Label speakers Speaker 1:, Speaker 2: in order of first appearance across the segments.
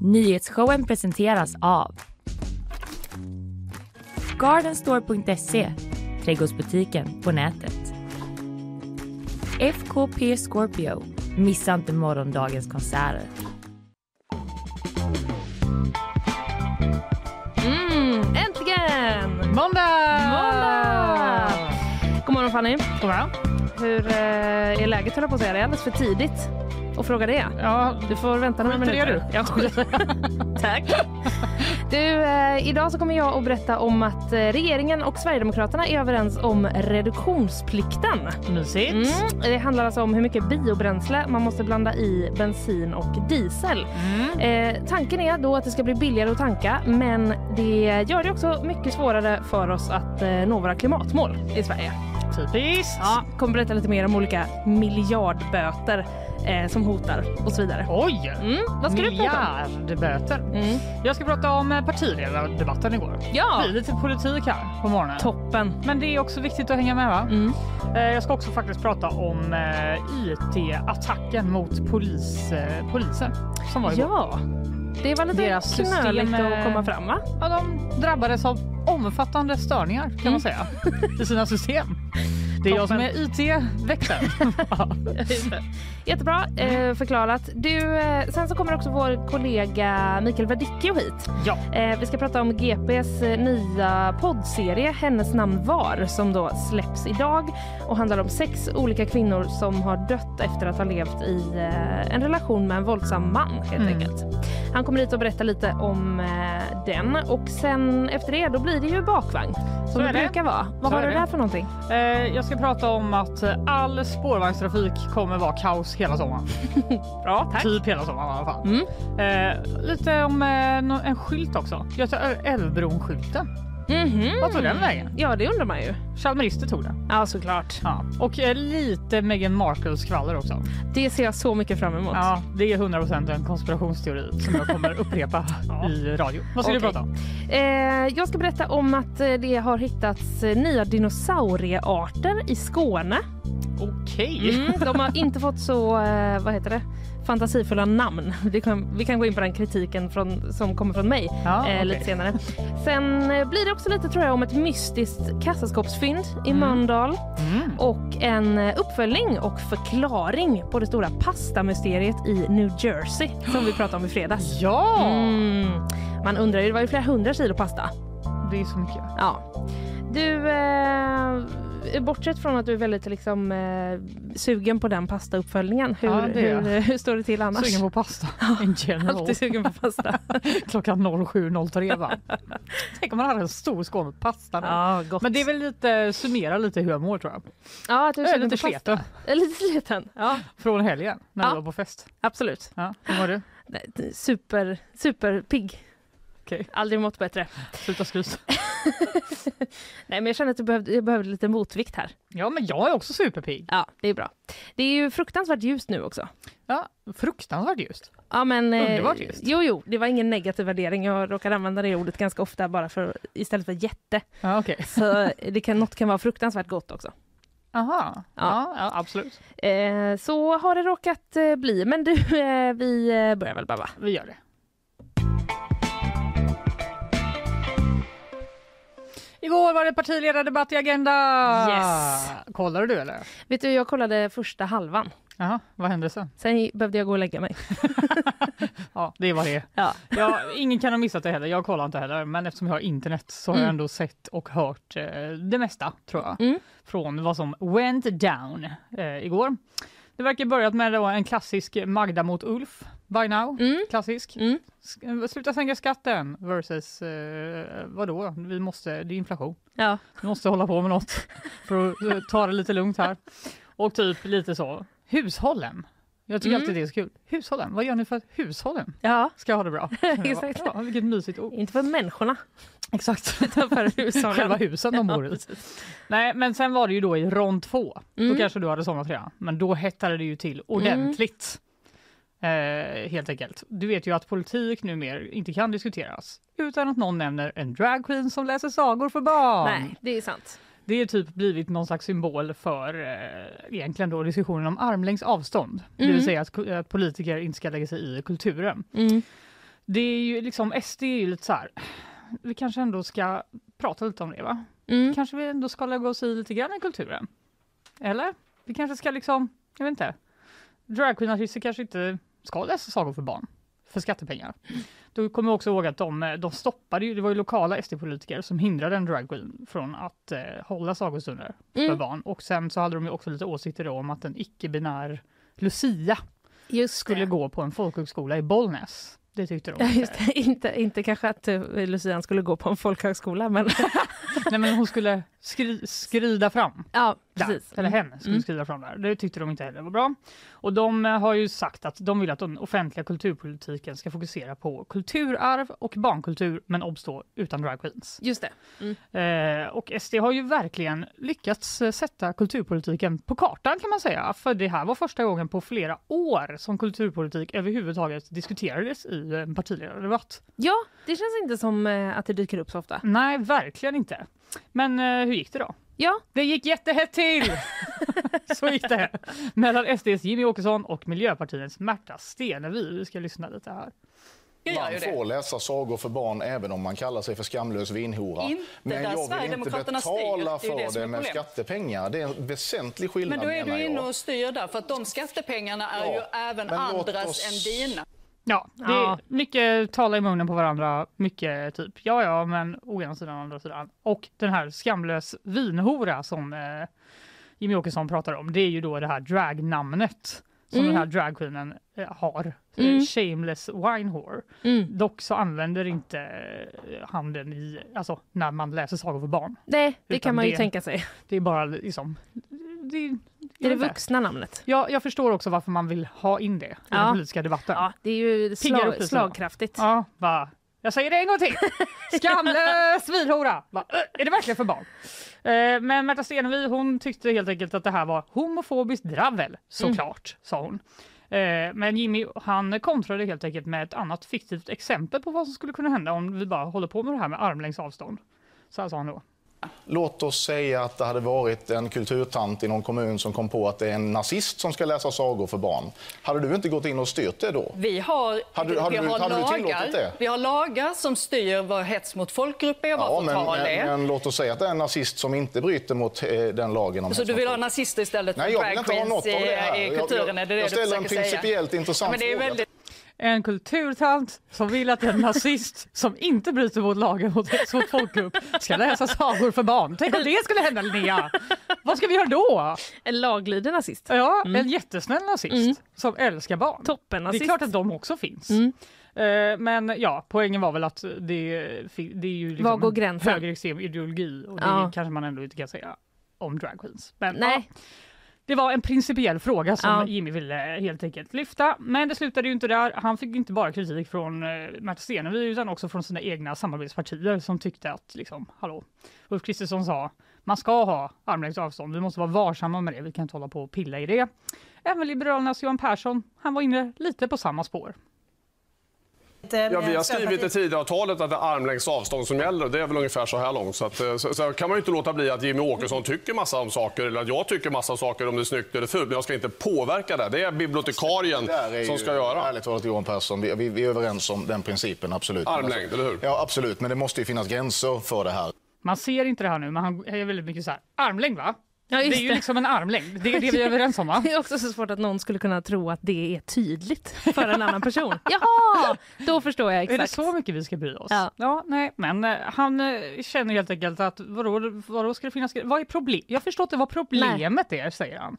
Speaker 1: Nyhetsshowen presenteras av Gardenstore.se, trädgårdsbutiken på nätet. FKP Scorpio, missa inte morgondagens konserter.
Speaker 2: Mm, äntligen!
Speaker 3: Måndag!
Speaker 2: Måndag! God morgon Fanny.
Speaker 3: God morgon.
Speaker 2: Hur eh, är läget höll jag på att säga? Det är alldeles för tidigt att fråga det.
Speaker 3: Ja,
Speaker 2: Du får vänta några minuter.
Speaker 3: du.
Speaker 2: Skiter. Tack. Du, eh, idag så kommer jag att berätta om att eh, regeringen och Sverigedemokraterna är överens om reduktionsplikten.
Speaker 3: mysigt.
Speaker 2: Mm, det handlar alltså om hur mycket biobränsle man måste blanda i bensin och diesel.
Speaker 3: Mm.
Speaker 2: Eh, tanken är då att det ska bli billigare att tanka men det gör det också mycket svårare för oss att eh, nå våra klimatmål i Sverige.
Speaker 3: Typiskt.
Speaker 2: Ja, kommer berätta lite mer om olika miljardböter eh, som hotar och så vidare.
Speaker 3: Oj!
Speaker 2: Mm, vad ska du prata om?
Speaker 3: Miljardböter.
Speaker 2: Mm.
Speaker 3: Jag ska prata om eh, partiledardebatten igår.
Speaker 2: Ja,
Speaker 3: Det blir lite politik här på morgonen.
Speaker 2: toppen.
Speaker 3: Men det är också viktigt att hänga med va?
Speaker 2: Mm.
Speaker 3: Eh, Jag ska också faktiskt prata om eh, IT-attacken mot polis, polisen som var igår.
Speaker 2: Ja, det var lite
Speaker 3: Deras
Speaker 2: knöligt att komma fram va?
Speaker 3: Ja, de drabbades av omfattande störningar kan
Speaker 2: Mm.
Speaker 3: man säga i sina system. Det är jag som är IT-väktaren.
Speaker 2: Jättebra eh, förklarat. Du, eh, sen så kommer också vår kollega Mikael Verdicchio hit.
Speaker 3: ja.
Speaker 2: Eh, vi ska prata om GPs eh, nya poddserie Hennes namn var som då släpps idag och handlar om sex olika kvinnor som har dött efter att ha levt i eh, en relation med en våldsam man helt
Speaker 3: Mm.
Speaker 2: enkelt. Han kommer hit och berättar lite om eh, den och sen efter det då blir det ju bakvagn
Speaker 3: Så
Speaker 2: som det
Speaker 3: det.
Speaker 2: brukar vara. Vad
Speaker 3: Så
Speaker 2: har du där för någonting?
Speaker 3: Jag ska prata om att all spårvagnstrafik kommer vara kaos hela sommaren.
Speaker 2: Bra, tack.
Speaker 3: Typ hela sommaren i alla fall.
Speaker 2: Mm.
Speaker 3: Eh, lite om eh, en skylt också. Göta Älvbron-skylten.
Speaker 2: Mhm.
Speaker 3: Vad tog den vägen?
Speaker 2: Ja, det undrar man ju.
Speaker 3: Chalmerister tog den.
Speaker 2: Ja, såklart.
Speaker 3: Ja. Och eh, lite Meghan Markles skvaller också.
Speaker 2: Det ser jag så mycket fram emot.
Speaker 3: Ja, det är 100% en konspirationsteori som jag kommer upprepa i radio. Vad ska
Speaker 2: Okej.
Speaker 3: du prata om?
Speaker 2: Eh, jag ska berätta om att eh, det har hittats eh, nya dinosauriearter i Skåne.
Speaker 3: Okej.
Speaker 2: Mm, de har inte fått så, eh, vad heter det, fantasifulla namn. Det kan, vi kan gå in på den kritiken från, som kommer från mig
Speaker 3: Ja,
Speaker 2: eh,
Speaker 3: okej.
Speaker 2: lite senare. Sen eh, blir det också lite tror jag om ett mystiskt kassaskåpsfynd i
Speaker 3: Mm.
Speaker 2: Mölndal
Speaker 3: Mm.
Speaker 2: och en eh, uppföljning och förklaring på det stora pastamysteriet i New Jersey som vi pratade om i fredags.
Speaker 3: Ja,
Speaker 2: Mm. Man undrar ju, det var ju flera hundra kilo pasta.
Speaker 3: det är så mycket.
Speaker 2: Ja. Du, eh, bortsett från att du är väldigt liksom, eh, sugen på den pastauppföljningen, hur,
Speaker 3: Ja, det är
Speaker 2: hur, hur står det till annars?
Speaker 3: Sugen på pasta in general.
Speaker 2: Alltid sugen på pasta.
Speaker 3: Klockan 07.03 va? Tänk om man hade en stor skål med pasta nu.
Speaker 2: ja, gott.
Speaker 3: Men det är väl lite, summera lite hur jag mår tror jag.
Speaker 2: ja, att du är sugen
Speaker 3: lite
Speaker 2: på
Speaker 3: sleten
Speaker 2: Eh, Lite sliten, ja
Speaker 3: från helgen när
Speaker 2: Ja.
Speaker 3: vi var på fest.
Speaker 2: absolut.
Speaker 3: Ja, hur mår du?
Speaker 2: Super, super pigg.
Speaker 3: Okej,
Speaker 2: Aldrig mått bättre.
Speaker 3: sluta skryta.
Speaker 2: Nej, men jag känner att jag behövde, jag behövde lite motvikt här.
Speaker 3: Ja men jag är också superpigg.
Speaker 2: Ja, det är bra. Det är ju fruktansvärt ljust nu också.
Speaker 3: Ja, fruktansvärt just.
Speaker 2: Ja, men, eh,
Speaker 3: Underbart ljust.
Speaker 2: Jo, jo, det var ingen negativ värdering. Jag råkar använda det ordet ganska ofta bara för istället för jätte.
Speaker 3: Ja okej.
Speaker 2: Så det kan, något kan vara fruktansvärt gott också.
Speaker 3: Aha,
Speaker 2: Ja.
Speaker 3: ja. Absolut.
Speaker 2: Eh, så har det råkat eh, bli. Men du, eh, vi eh, börjar väl bara va?
Speaker 3: Vi gör det. Igår var det partiledardebatt i Agenda!
Speaker 2: Yes.
Speaker 3: Kollade du eller?
Speaker 2: Vet du, jag kollade första halvan.
Speaker 3: Jaha, vad hände sen?
Speaker 2: Sen behövde jag gå och lägga mig.
Speaker 3: Ja, det var det.
Speaker 2: Ja.
Speaker 3: Ja, ingen kan ha missat det heller. Jag kollar inte heller, men eftersom jag har internet så har jag
Speaker 2: Mm.
Speaker 3: ändå sett och hört eh, det mesta, tror jag,
Speaker 2: Mm.
Speaker 3: från vad som went down eh, igår. Det verkar börjat med en klassisk Magda mot Ulf, by now.
Speaker 2: Mm.
Speaker 3: Klassisk.
Speaker 2: Mm.
Speaker 3: Sk- Sluta sänka skatten versus eh, vadå? Vi måste, det är inflation.
Speaker 2: Ja.
Speaker 3: Vi måste hålla på med något för att eh, ta det lite lugnt här. Och typ lite så, hushållen. Jag tycker
Speaker 2: Mm.
Speaker 3: alltid det är så kul. Hushållen, vad gör ni för att hushållen
Speaker 2: ja,
Speaker 3: ska ha det bra?
Speaker 2: Exakt.
Speaker 3: Ja, vilket mysigt ord.
Speaker 2: inte för människorna
Speaker 3: Exakt.
Speaker 2: utan för hushållen.
Speaker 3: Själva husen de bor i. Nej, men sen var det ju då i rond två.
Speaker 2: Mm.
Speaker 3: Då kanske du hade somnat redan. Men då hettade det ju till ordentligt. Eh, helt enkelt. Du vet ju att politik numera inte kan diskuteras utan att någon nämner en dragqueen som läser sagor för barn.
Speaker 2: Nej, det är sant.
Speaker 3: Det är typ blivit någon slags symbol för eh, egentligen då diskussionen om armlängds avstånd. Det
Speaker 2: Mm.
Speaker 3: vill säga att, att politiker inte ska lägga sig i kulturen.
Speaker 2: Mm.
Speaker 3: Det är ju liksom, SD är ju lite så här, vi kanske ändå ska prata lite om det va?
Speaker 2: Mm.
Speaker 3: Kanske vi ändå ska lägga oss i lite grann i kulturen? Eller? Vi kanske ska liksom, jag vet inte, dragqueen-artister kanske inte ska läsa sagor för barn för skattepengar. Då kommer jag också ihåg att de, de stoppade ju, det var ju lokala SD-politiker som hindrade en dragqueen från att eh, hålla sagostunder för
Speaker 2: Mm.
Speaker 3: barn. Och sen så hade de ju också lite åsikter om att en icke-binär Lucia skulle gå på en folkhögskola i Bollnäs. Det tyckte de
Speaker 2: Ja, det. Inte, inte kanske att uh, Lucian skulle gå på en folkhögskola, men
Speaker 3: Nej men hon skulle skri, skrida fram.
Speaker 2: ja,
Speaker 3: Där,
Speaker 2: precis.
Speaker 3: eller hen skulle
Speaker 2: Mm.
Speaker 3: skrida fram där. Det tyckte de inte heller var bra. Och de eh, har ju sagt att de vill att den offentliga kulturpolitiken ska fokusera på kulturarv och barnkultur, men obs då utan dragqueens.
Speaker 2: Just det.
Speaker 3: Eh, och SD har ju verkligen lyckats eh, sätta kulturpolitiken på kartan kan man säga. För det här var första gången på flera år som kulturpolitik överhuvudtaget diskuterades i en partiledardebatt.
Speaker 2: Ja, det känns inte som eh, att det dyker upp så ofta.
Speaker 3: Nej, verkligen inte. Men eh, hur gick det då?
Speaker 2: Ja,
Speaker 3: Det gick jättehett till! Så gick det mellan SDs Jimmy Åkesson och Miljöpartiets Märta Stenevi. Vi ska lyssna lite här.
Speaker 4: Man får läsa sagor för barn även om man kallar sig för skamlös vinhora.
Speaker 5: Inte
Speaker 4: Men jag vill inte
Speaker 5: Sverigedemokraterna styr.
Speaker 4: betala
Speaker 5: Det det
Speaker 4: för det med skattepengar. Det är en väsentlig skillnad
Speaker 5: Men då är du inne och styr där, för att de skattepengarna är
Speaker 4: Ja,
Speaker 5: ju även andras
Speaker 4: oss-
Speaker 5: än dina.
Speaker 3: Ja, det är
Speaker 2: Ja.
Speaker 3: mycket tala i munnen på varandra. Mycket typ ja, ja, men å ena sidan, andra sidan. Och den här skamlös vinhora som eh, Jimmy Åkesson pratar om, det är ju då det här dragnamnet som
Speaker 2: Mm.
Speaker 3: den här dragqueenen eh, har.
Speaker 2: Mm.
Speaker 3: Shameless wine whore.
Speaker 2: mm.
Speaker 3: Dock så använder inte eh, han den i, alltså när man läser sagor för barn.
Speaker 2: nej, det
Speaker 3: Utan
Speaker 2: kan man ju
Speaker 3: det-
Speaker 2: tänka sig.
Speaker 3: Det är bara liksom... Det,
Speaker 2: Det är det vuxna namnet.
Speaker 3: Ja, jag förstår också varför man vill ha in det i
Speaker 2: Ja.
Speaker 3: den politiska debatten.
Speaker 2: Ja, det är ju slag, slagkraftigt.
Speaker 3: Ja, va? Jag säger det en gång till! Skamlös svinhora! Är det verkligen för barn? Eh, Men Märta Stenevi hon tyckte helt enkelt att det här var homofobiskt dravel, såklart, sa hon. Eh, Men Jimmy han kontrade helt enkelt med ett annat fiktivt exempel på vad som skulle kunna hända om vi bara håller på med det här med armlängds avstånd. Så här sa han då.
Speaker 4: Låt oss säga att det hade varit en kulturtant i någon kommun som kom på att det är en nazist som ska läsa sagor för barn. Hade du inte gått in och styrt det då?
Speaker 5: Vi har,
Speaker 4: Hade- hade
Speaker 5: vi
Speaker 4: du-
Speaker 5: har
Speaker 4: hade
Speaker 5: lagar,
Speaker 4: det?
Speaker 5: Vi har lagar som styr vad hets mot folkgrupp är och vad
Speaker 4: Ja, men,
Speaker 5: förtal
Speaker 4: men,
Speaker 5: är.
Speaker 4: men låt oss säga att det är en nazist som inte bryter mot eh, den lagen. Om
Speaker 5: Så du vill ha nazister istället för
Speaker 4: Nej, jag vill
Speaker 5: drag
Speaker 4: inte ha
Speaker 5: queens
Speaker 4: något av det här.
Speaker 5: i, i
Speaker 4: Jag-
Speaker 5: kulturen?
Speaker 4: jag,
Speaker 5: är det det
Speaker 4: jag
Speaker 5: du
Speaker 4: ställer en
Speaker 5: försöker säga?
Speaker 4: principiellt intressant
Speaker 5: det är
Speaker 4: fråga.
Speaker 3: En kulturtant som vill att en nazist som inte bryter mot lagen mot hets mot folkgrupp ska läsa sagor för barn. Tänk om det skulle hända Linnea! Vad ska vi göra då?
Speaker 2: En laglydig nazist.
Speaker 3: Ja, en jättesnäll nazist
Speaker 2: Mm.
Speaker 3: som älskar barn.
Speaker 2: Toppen
Speaker 3: Det är
Speaker 2: nazist.
Speaker 3: klart att de också finns.
Speaker 2: Mm.
Speaker 3: Eh, Men ja, poängen var väl att det, det är ju liksom
Speaker 2: Var går
Speaker 3: en
Speaker 2: gränsen?
Speaker 3: högerextrem ideologi och det
Speaker 2: Ja.
Speaker 3: kanske man ändå inte kan säga om drag queens. Men,
Speaker 2: Nej.
Speaker 3: Ja, det var en principiell fråga som
Speaker 2: Ja.
Speaker 3: Jimmy ville helt enkelt lyfta. Men det slutade ju inte där. Han fick inte bara kritik från eh, Märta Stenevi utan också från sina egna samarbetspartier som tyckte att, liksom, hallå, Ulf Kristersson sa man ska ha armlängds avstånd, vi måste vara varsamma med det, vi kan inte hålla på och pilla i det. Även Liberalernas Johan Persson, han var inne lite på samma spår.
Speaker 6: Ja, vi har skrivit i Tidöavtalet att det är armlängds avstånd som gäller. Det är väl ungefär så här långt. Så, att, eh, så, så kan man ju inte låta bli att Jimmy Åkesson tycker massa om saker eller att jag tycker massa saker om det är snyggt eller fult. Men jag ska inte påverka det. Det är bibliotekarien
Speaker 4: Det är
Speaker 6: som
Speaker 4: ju-
Speaker 6: ska göra.
Speaker 4: Ärligt talat Johan Persson, vi, vi, vi är överens om den principen, absolut.
Speaker 6: Armlängd, eller hur?
Speaker 4: Ja, absolut. Men det måste ju finnas gränser för det här.
Speaker 3: Man ser inte det här nu, men han är väldigt mycket så här, armlängd va?
Speaker 2: Ja,
Speaker 3: det är ju
Speaker 2: det.
Speaker 3: liksom en armlängd, det är det vi är överens om va?
Speaker 2: Det är också så svårt att någon skulle kunna tro att det är tydligt för en annan person. Jaha, då förstår jag
Speaker 3: Är det
Speaker 2: exakt.
Speaker 3: så mycket vi ska bry oss?
Speaker 2: Ja.
Speaker 3: nej, men eh, han eh, känner helt enkelt att vadå, vadå ska det finnas, vad är problem? Jag förstår inte vad problemet är, säger han.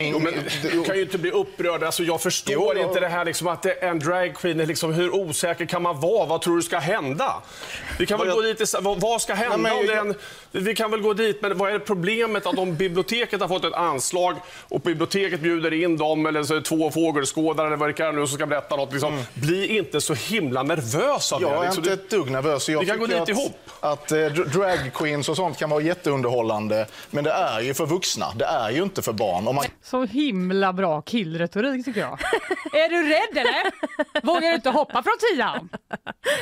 Speaker 6: Jo, men du kan ju inte bli upprörd. Alltså, jag förstår
Speaker 4: Jo,
Speaker 6: inte det här liksom, att det är en dragqueen. Liksom, hur osäker kan man vara? Vad tror du ska hända? Vi kan väl
Speaker 4: Vad
Speaker 6: gå dit vad, vad ska hända?
Speaker 4: Nej, men
Speaker 6: om det är
Speaker 4: jag-
Speaker 6: en, vi kan väl gå dit, men vad är problemet att om biblioteket har fått ett anslag och biblioteket bjuder in dem, eller så är det två fågelskådare eller vad det kan nu som ska berätta något. Liksom, Bli inte så himla nervös av
Speaker 4: Jag
Speaker 6: det.
Speaker 4: är
Speaker 6: Liksom,
Speaker 4: inte ett dugg nervös. Jag
Speaker 6: Vi kan gå dit
Speaker 4: att,
Speaker 6: ihop.
Speaker 4: Att eh, dr- drag queens och sånt kan vara jätteunderhållande. Men det är ju för vuxna. Det är ju inte för barn. Om man,
Speaker 3: Så himla bra killretorik tycker jag. är du rädd eller? Vågar du inte hoppa från tian?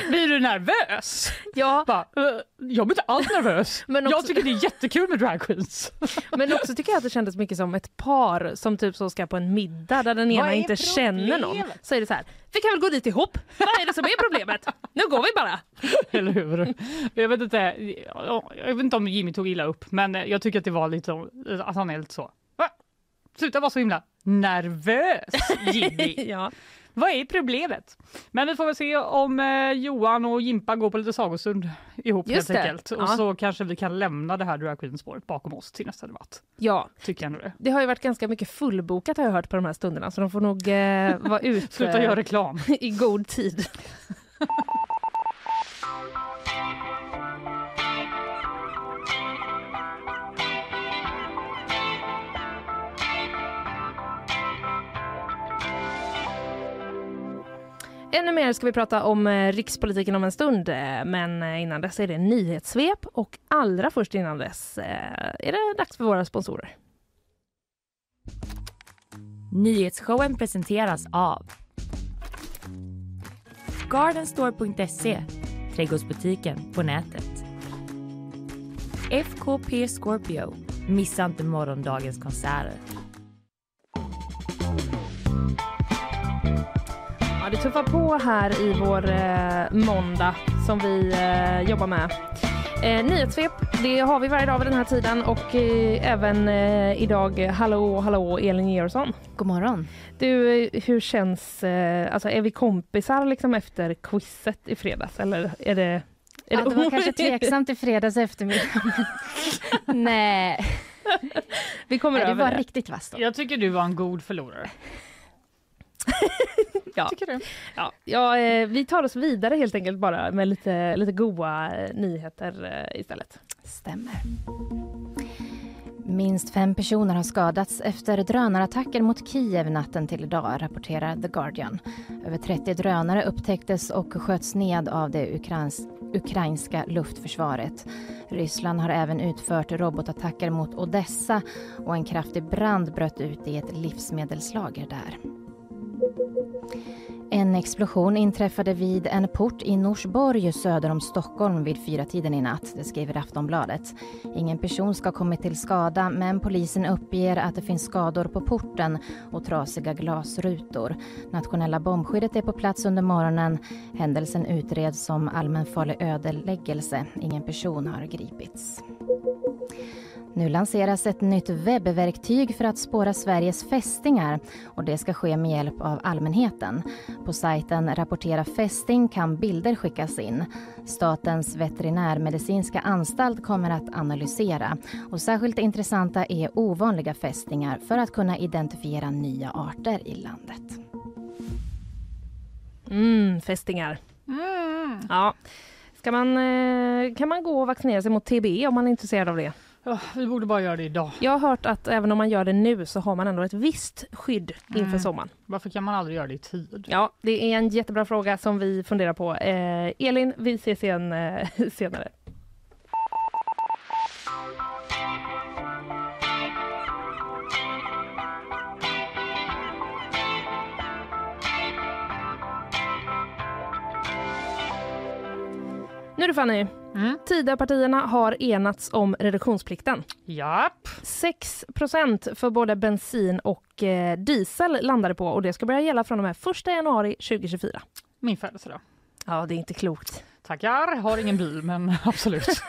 Speaker 3: Blir du nervös?
Speaker 2: Ja,
Speaker 3: Bara, "Eh, jag blir inte alls nervös.
Speaker 2: Men
Speaker 3: Jag
Speaker 2: också-
Speaker 3: tycker det är jättekul med dragqueens.
Speaker 2: men också tycker jag att det kändes mycket som ett par som typ så ska på en middag där den ena inte känner någon. Så är det så här, vi kan väl gå dit ihop? Vad är det som är problemet? Nu går vi bara.
Speaker 3: Eller hur? Jag vet, inte, jag vet inte om Jimmy tog illa upp, men jag tycker att det var lite att han är lite så. "Va? Sluta vara så himla nervös Jimmy.
Speaker 2: Ja.
Speaker 3: Vad är problemet? Men vi får väl se om eh, Johan och Jimpa går på lite sagostund ihop
Speaker 2: Just
Speaker 3: helt enkelt. Och
Speaker 2: Ja.
Speaker 3: så kanske vi kan lämna det här drag queen-spåret bakom oss till nästa debatt.
Speaker 2: ja,
Speaker 3: Tycker jag det.
Speaker 2: det har ju varit ganska mycket fullbokat har jag hört på de här stunderna så de får nog eh, vara ute
Speaker 3: Sluta göra reklam.
Speaker 2: i god tid. Ännu mer ska vi prata om eh, rikspolitiken om en stund, eh, men eh, innan dess är det nyhetssvep och allra först innan dess är det dags för våra sponsorer.
Speaker 1: Nyhetsshowen presenteras av Gardenstore.se, trädgårdsbutiken på nätet. FKP Scorpio, missa inte morgondagens konserter.
Speaker 2: Det tuffar på här i vår eh, måndag som vi eh, jobbar med. Eh, nyhetssvep, det har vi varje dag vid den här tiden och eh, även eh, idag, hallå, hallå, Elin Georgsson.
Speaker 7: God morgon.
Speaker 2: Du, eh, hur känns, eh, alltså är vi kompisar liksom efter quizet i fredags eller är det? Är
Speaker 7: Ja, det var kanske tveksamt i fredags eftermiddag. Nej,
Speaker 2: Vi kommer
Speaker 7: Nej, du
Speaker 2: över
Speaker 7: var
Speaker 2: det.
Speaker 7: riktigt vass då.
Speaker 3: Jag tycker du var en god förlorare.
Speaker 2: Ja.
Speaker 3: Tycker du?
Speaker 2: Ja, ja, eh, vi tar oss vidare helt enkelt bara med lite, lite goa eh, nyheter eh, istället.
Speaker 7: Stämmer. Minst fem personer har skadats efter drönarattacker mot Kiev natten till idag, rapporterar The Guardian. Över 30 drönare upptäcktes och sköts ned av det ukrains ukrainska luftförsvaret. Ryssland har även utfört robotattacker mot Odessa och en kraftig brand bröt ut i ett livsmedelslager där. En explosion inträffade vid en port i Norsborg söder om Stockholm vid fyra tiden i natt, det skriver Aftonbladet. Ingen person ska ha kommit till skada men polisen uppger att det finns skador på porten och trasiga glasrutor. Nationella bombskyddet är på plats under morgonen. Händelsen utreds som allmänfarlig ödeläggelse. Ingen person har gripits. Nu lanseras ett nytt webbverktyg för att spåra Sveriges fästingar och det ska ske med hjälp av allmänheten. På sajten Rapportera fästing kan bilder skickas in. Statens veterinärmedicinska anstalt kommer att analysera och särskilt intressanta är ovanliga fästingar för att kunna identifiera nya arter i landet.
Speaker 2: Mm, fästingar. Ja. Ska man, eh, kan man gå och vaccinera sig mot TB om man är intresserad av det?
Speaker 3: Ja, vi borde bara göra det idag.
Speaker 2: Jag har hört att även om man gör det nu så har man ändå ett visst skydd inför
Speaker 3: Mm.
Speaker 2: sommaren.
Speaker 3: Varför kan man aldrig göra det i tid?
Speaker 2: Ja, det är en jättebra fråga som vi funderar på. Eh, Elin, vi ses igen eh, senare. Nu du Fanny,
Speaker 3: Mm.
Speaker 2: Tidöpartierna har enats om reduktionsplikten.
Speaker 3: Japp.
Speaker 2: 6% för både bensin och eh, diesel landade på och det ska börja gälla från och med 1 januari 2024.
Speaker 3: Min födelsedag.
Speaker 2: Ja, det är inte klokt.
Speaker 3: Tackar. Har ingen bil, men absolut.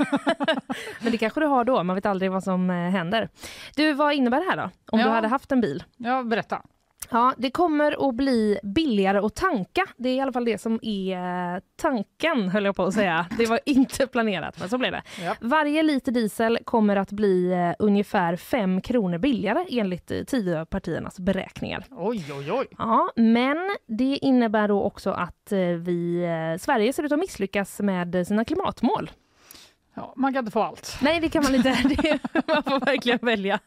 Speaker 2: Men det kanske du har då, man vet aldrig vad som eh, händer. Du, vad innebär det här då? Om
Speaker 3: Ja.
Speaker 2: du hade haft en bil?
Speaker 3: Ja, berätta.
Speaker 2: Ja, det kommer att bli billigare att tanka. Det är i alla fall det som är eh, tanken, höll jag på att säga. Det var inte planerat, men så blev det.
Speaker 3: Ja.
Speaker 2: Varje liter diesel kommer att bli eh, ungefär 5 kronor billigare enligt eh, Tidöpartiernas beräkningar.
Speaker 3: Oj, oj, oj.
Speaker 2: Ja, men det innebär då också att vi, Sverige ser ut att misslyckas med sina klimatmål.
Speaker 3: Ja, man kan inte få allt.
Speaker 2: Nej, det kan man inte. Det, man får verkligen välja.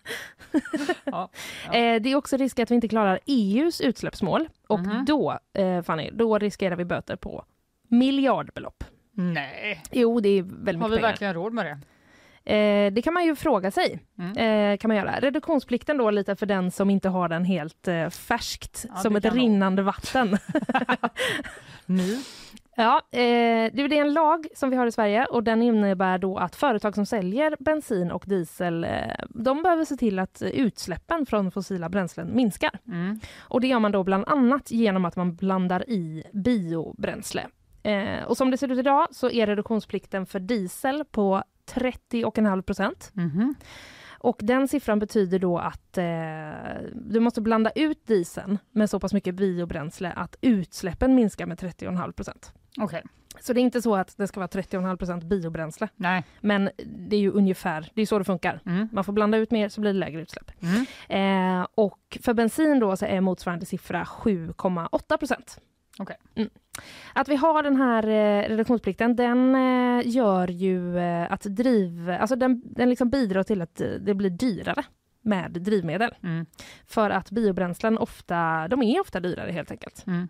Speaker 3: Ja,
Speaker 2: Eh, Det är också risk att vi inte klarar EUs utsläppsmål och
Speaker 3: Mhm.
Speaker 2: då, eh, Fanny, då riskerar vi böter på miljardbelopp.
Speaker 3: Nej,
Speaker 2: Jo, det är väldigt
Speaker 3: har vi
Speaker 2: pengar.
Speaker 3: verkligen råd med det?
Speaker 2: Eh, det kan man ju fråga sig.
Speaker 3: Mm.
Speaker 2: Eh, kan man göra. Reduktionsplikten då lite för den som inte har den helt eh, färskt,
Speaker 3: Ja,
Speaker 2: som ett rinnande vatten.
Speaker 3: Ny?
Speaker 2: Ja, eh, det är en lag som vi har i Sverige och den innebär då att företag som säljer bensin och diesel, eh, de behöver se till att utsläppen från fossila bränslen minskar.
Speaker 3: Mm.
Speaker 2: Och det gör man då bland annat genom att man blandar i biobränsle. Eh, och som det ser ut idag så är reduktionsplikten för diesel på 30,5 procent.
Speaker 3: Mhm.
Speaker 2: Och den siffran betyder då att eh, du måste blanda ut dieseln med så pass mycket biobränsle att utsläppen minskar med 30,5 procent.
Speaker 3: Okej.
Speaker 2: Så det är inte så att det ska vara 30,5 procent biobränsle.
Speaker 3: Nej.
Speaker 2: Men det är ju ungefär, det är så det funkar.
Speaker 3: Mm.
Speaker 2: Man får blanda ut mer så blir det lägre utsläpp.
Speaker 3: Mm.
Speaker 2: Eh, och för bensin då så är motsvarande siffra 7,8 procent.
Speaker 3: Okej.
Speaker 2: Mm. Att vi har den här eh, reduktionsplikten, den eh, gör ju eh, att driv... Alltså den, den liksom bidrar till att eh, det blir dyrare med drivmedel.
Speaker 3: Mm.
Speaker 2: För att biobränslen ofta, de är ofta dyrare helt enkelt.
Speaker 3: Mm.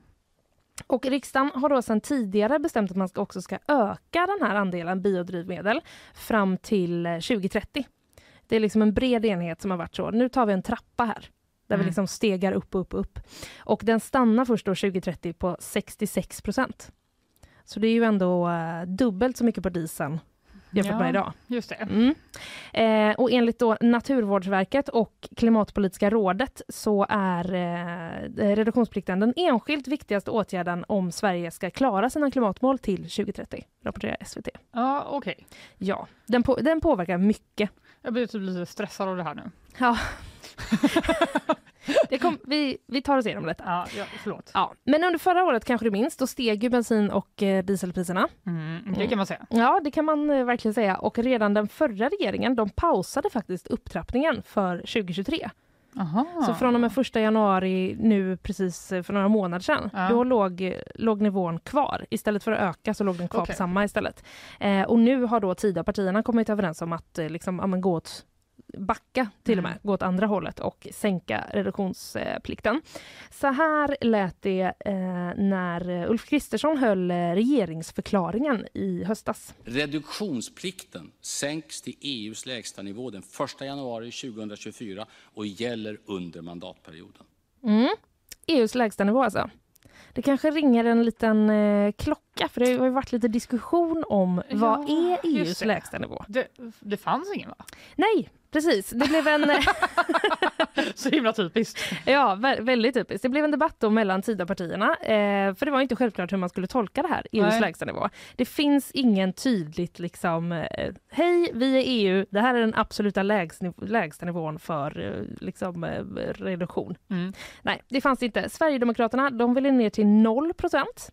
Speaker 2: Och riksdagen har då sedan tidigare bestämt att man ska också ska öka den här andelen biodrivmedel fram till eh, 2030. Det är liksom en bred enhet som har varit så. Nu tar vi en trappa här. Där vi
Speaker 3: Mm.
Speaker 2: liksom stegar upp, upp, upp. Och den stannar först då 2030 på 66 procent. Så det är ju ändå eh, dubbelt så mycket på dieseln jämfört
Speaker 3: Ja.
Speaker 2: med idag.
Speaker 3: Just det.
Speaker 2: Mm. Eh, och enligt då Naturvårdsverket och Klimatpolitiska rådet så är eh, reduktionsplikten den enskilt viktigaste åtgärden om Sverige ska klara sina klimatmål till 2030, rapporterar SVT.
Speaker 3: Ja, okej.
Speaker 2: Ja, den, på, den påverkar mycket.
Speaker 3: Jag blir typ lite stressad av det här nu.
Speaker 2: Ja. kom, vi, vi tar oss igenom detta.
Speaker 3: Ja, ja förlåt.
Speaker 2: Ja, men under förra året kanske du minns, då steg ju bensin och eh, dieselpriserna.
Speaker 3: Mm, det kan man säga.
Speaker 2: Ja, det kan man eh, verkligen säga. Och redan den förra regeringen, de pausade faktiskt upptrappningen för 2023.
Speaker 3: Aha.
Speaker 2: Så från och med första januari nu precis eh, för några månader sedan,
Speaker 3: Ja.
Speaker 2: då låg, låg nivån kvar. Istället för att öka så låg den kvar
Speaker 3: Okej.
Speaker 2: på samma istället. Eh, och nu har då Tidöpartierna kommit överens om att eh, liksom, ja, gå åt backa till och med,
Speaker 3: Mm.
Speaker 2: gå åt andra hållet och sänka reduktionsplikten. Så här lät det eh, när Ulf Kristersson höll eh, regeringsförklaringen i höstas.
Speaker 8: Reduktionsplikten sänks till EUs lägstanivå den 1 januari 2024 och gäller under mandatperioden.
Speaker 2: Mm. EUs lägstanivå alltså. Det kanske ringer en liten eh, klocka, för det har ju varit lite diskussion om vad
Speaker 3: Ja,
Speaker 2: är EUs
Speaker 3: det.
Speaker 2: lägstanivå?
Speaker 3: Det, det fanns ingen va?
Speaker 2: Nej, precis. Det blev en,
Speaker 3: Så himla typiskt.
Speaker 2: ja, vä- väldigt typiskt. Det blev en debatt då mellan Tidöpartierna, eh, för det var inte självklart hur man skulle tolka det här, EUs
Speaker 3: Nej.
Speaker 2: lägstanivå. Det finns ingen tydligt liksom, eh, hej, vi är EU, det här är den absoluta lägsta nivån för eh, liksom, eh, reduktion.
Speaker 3: Mm.
Speaker 2: Nej, det fanns inte. Sverigedemokraterna, de ville ner till 0 procent.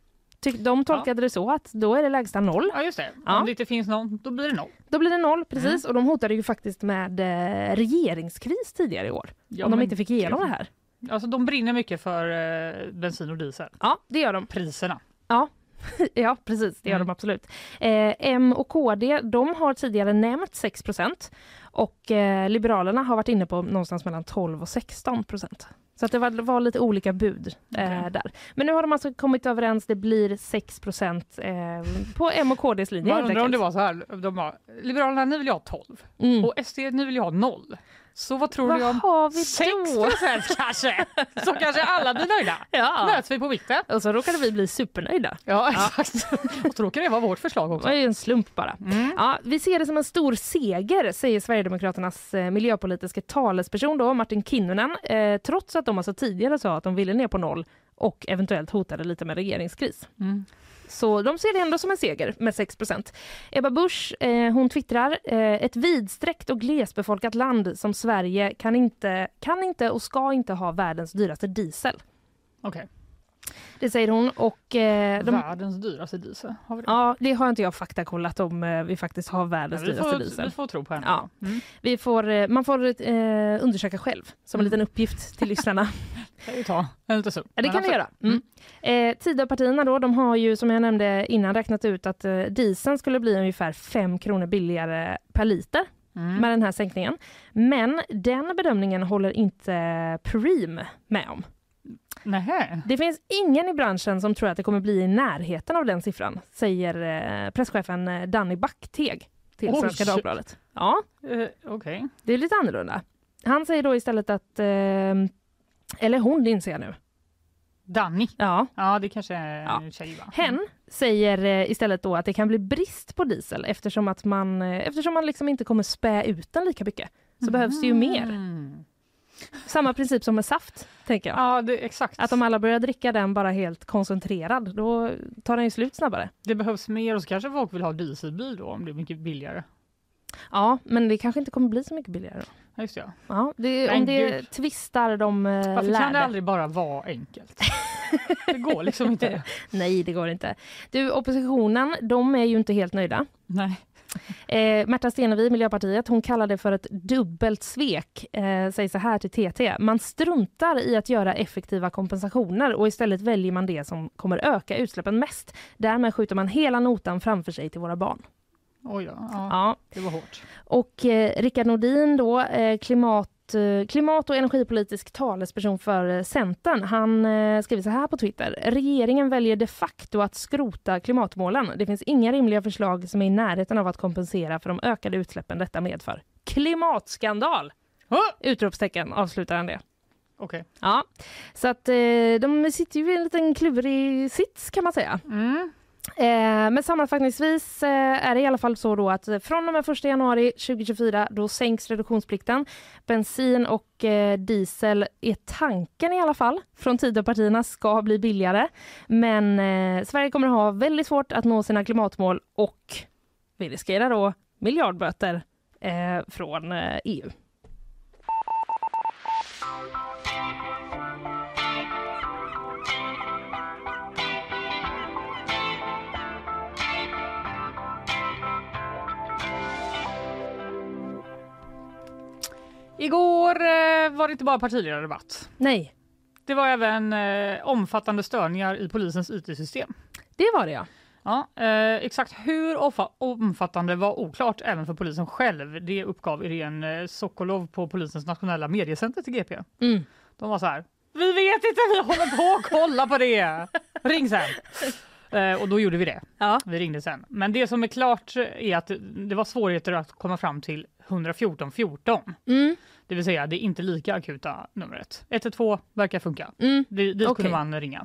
Speaker 2: De tolkade det så att då är det lägsta noll.
Speaker 3: Ja, just det.
Speaker 2: Ja.
Speaker 3: Om det inte finns någon, då blir det noll.
Speaker 2: Då blir det noll,
Speaker 3: Mm.
Speaker 2: precis. Och de hotade ju faktiskt med eh, regeringskris tidigare i år.
Speaker 3: Ja,
Speaker 2: om de inte fick igenom det här.
Speaker 3: Alltså de brinner mycket för eh, bensin och diesel.
Speaker 2: Ja, det gör de.
Speaker 3: Priserna.
Speaker 2: Ja, precis. Det gör
Speaker 3: Mm.
Speaker 2: de absolut. Eh, M och KD, de har tidigare nämnt 6% och eh, Liberalerna har varit inne på någonstans mellan 12 och 16% Så att det var, var lite olika bud eh,
Speaker 3: Okej.
Speaker 2: där. Men nu har de alltså kommit överens. Det blir 6 eh, på M och KDs linje.
Speaker 3: Man undrar om det var så här. De bara, Liberalerna ni vill ha 12
Speaker 2: Mm.
Speaker 3: och SD ni vill ha 0. Så vad tror
Speaker 2: Vad
Speaker 3: du om
Speaker 2: har vi
Speaker 3: 6
Speaker 2: då?
Speaker 3: procent kanske? Så kanske alla blir nöjda.
Speaker 2: Ja.
Speaker 3: Möts vi på mitten.
Speaker 2: Och så råkade vi bli supernöjda.
Speaker 3: Ja, exakt. och så råkar det vara vårt förslag
Speaker 2: Det
Speaker 3: också.
Speaker 2: var ju en slump bara.
Speaker 3: Mm.
Speaker 2: Ja, vi ser det som en stor seger, säger Sverigedemokraternas eh, miljöpolitiska talesperson då, Martin Kinnunen, eh, trots att de alltså tidigare sa att de ville ner på noll och eventuellt hotade lite med regeringskris.
Speaker 3: Mm.
Speaker 2: Så de ser det ändå som en seger med 6 Ebba Busch eh, hon twittrar eh, ett vidsträckt och glesbefolkat land som Sverige kan inte, kan inte och ska inte ha världens dyraste diesel.
Speaker 3: Okej. Okay.
Speaker 2: Det säger hon och eh, de,
Speaker 3: Världens dyraste diesel. Har vi det?
Speaker 2: Ja, det har inte jag faktakollat om eh, vi faktiskt har världens
Speaker 3: Ja,
Speaker 2: dyraste
Speaker 3: får,
Speaker 2: diesel.
Speaker 3: vi får tro på henne.
Speaker 2: Ja.
Speaker 3: Mm.
Speaker 2: Vi får, eh, man får eh, undersöka själv som en
Speaker 3: Mm.
Speaker 2: liten uppgift till lyssnarna.
Speaker 3: Det kan ju ta en liten.
Speaker 2: Ja, det kan vi
Speaker 3: alltså-
Speaker 2: göra. Mm. Eh, Tidöpartierna då, de har ju som jag nämnde innan räknat ut att eh, dieseln skulle bli ungefär 5 kronor billigare per liter
Speaker 3: Mm.
Speaker 2: med den här sänkningen. Men den bedömningen håller inte Preem med om.
Speaker 3: Nähä.
Speaker 2: Det finns ingen i branschen som tror att det kommer bli i närheten av den siffran, säger eh, presschefen eh, Danny Backteg till
Speaker 3: Oj.
Speaker 2: Svenska Dagbladet. Ja,
Speaker 3: Eh, Okej.
Speaker 2: det är lite annorlunda. Han säger då istället att, eh, eller hon, inser jag nu.
Speaker 3: Danny.
Speaker 2: Ja.
Speaker 3: Ja, det kanske är
Speaker 2: Ja.
Speaker 3: en tjej va?
Speaker 2: Hen säger eh, istället då att det kan bli brist på diesel eftersom att man, eftersom man liksom inte kommer spä ut den lika mycket. Så behövs det ju mer.
Speaker 3: Mm.
Speaker 2: Samma princip som med saft, tänker jag.
Speaker 3: Ja, det, exakt.
Speaker 2: Att om alla börjar dricka den bara helt koncentrerad, då tar den ju slut snabbare.
Speaker 3: Det behövs mer och så kanske folk vill ha dieselbil då om det är mycket billigare.
Speaker 2: Ja, men det kanske inte kommer bli så mycket billigare. Då.
Speaker 3: Just ja.
Speaker 2: Ja, det, om det
Speaker 3: gud.
Speaker 2: tvistar de eh,
Speaker 3: Varför
Speaker 2: lärde.
Speaker 3: kan det aldrig bara vara enkelt? det går liksom inte.
Speaker 2: Nej, det går inte. Du, oppositionen, de är ju inte helt nöjda.
Speaker 3: Nej.
Speaker 2: Eh, Märta Stenevi, Miljöpartiet, hon kallar det för ett dubbelt svek. Eh, säger så här till TT. Man struntar i att göra effektiva kompensationer och istället väljer man det som kommer öka utsläppen mest. Därmed skjuter man hela notan framför sig till våra barn.
Speaker 3: Oj då. Ja,
Speaker 2: Ja.
Speaker 3: Det var hårt.
Speaker 2: Och eh, Rickard Nordin då, eh, klimat, klimat och energipolitisk talesperson för eh, Centern, han eh, skriver så här på Twitter. Regeringen väljer de facto att skrota klimatmålen. Det finns inga rimliga förslag som är i närheten av att kompensera för de ökade utsläppen detta medför. Klimatskandal! Utropstecken avslutar han det.
Speaker 3: Okej.
Speaker 2: Ja, så att eh, de sitter ju i en liten klurig sits kan man säga.
Speaker 3: Mm.
Speaker 2: Eh, men sammanfattningsvis eh, är det i alla fall så då att eh, från och med 1 januari 2024 då sänks reduktionsplikten. Bensin och eh, diesel är tanken i alla fall från Tidöpartierna ska bli billigare. Men eh, Sverige kommer att ha väldigt svårt att nå sina klimatmål och vi riskerar då miljardböter eh, från eh, EU.
Speaker 3: Igår eh, var det inte bara partiledardebatt.
Speaker 2: Nej,
Speaker 3: Det var även eh, omfattande störningar i polisens IT-system.
Speaker 2: det var det ja.
Speaker 3: Ja, eh, exakt hur omfattande var oklart även för polisen själv. Det uppgav Irene eh, Sokolov på polisens nationella mediecenter till GP.
Speaker 2: Mm.
Speaker 3: De var så här. Vi vet inte, vi håller på att kolla på det. Ring sen. Eh, och då gjorde vi det.
Speaker 2: Ja.
Speaker 3: Vi ringde sen. Men det som är klart är att det var svårigheter att komma fram till 114 14.
Speaker 2: Mm.
Speaker 3: Det vill säga det är inte lika akuta numret. 112 verkar funka.
Speaker 2: Mm.
Speaker 3: Det, dit
Speaker 2: Okej.
Speaker 3: kunde man ringa.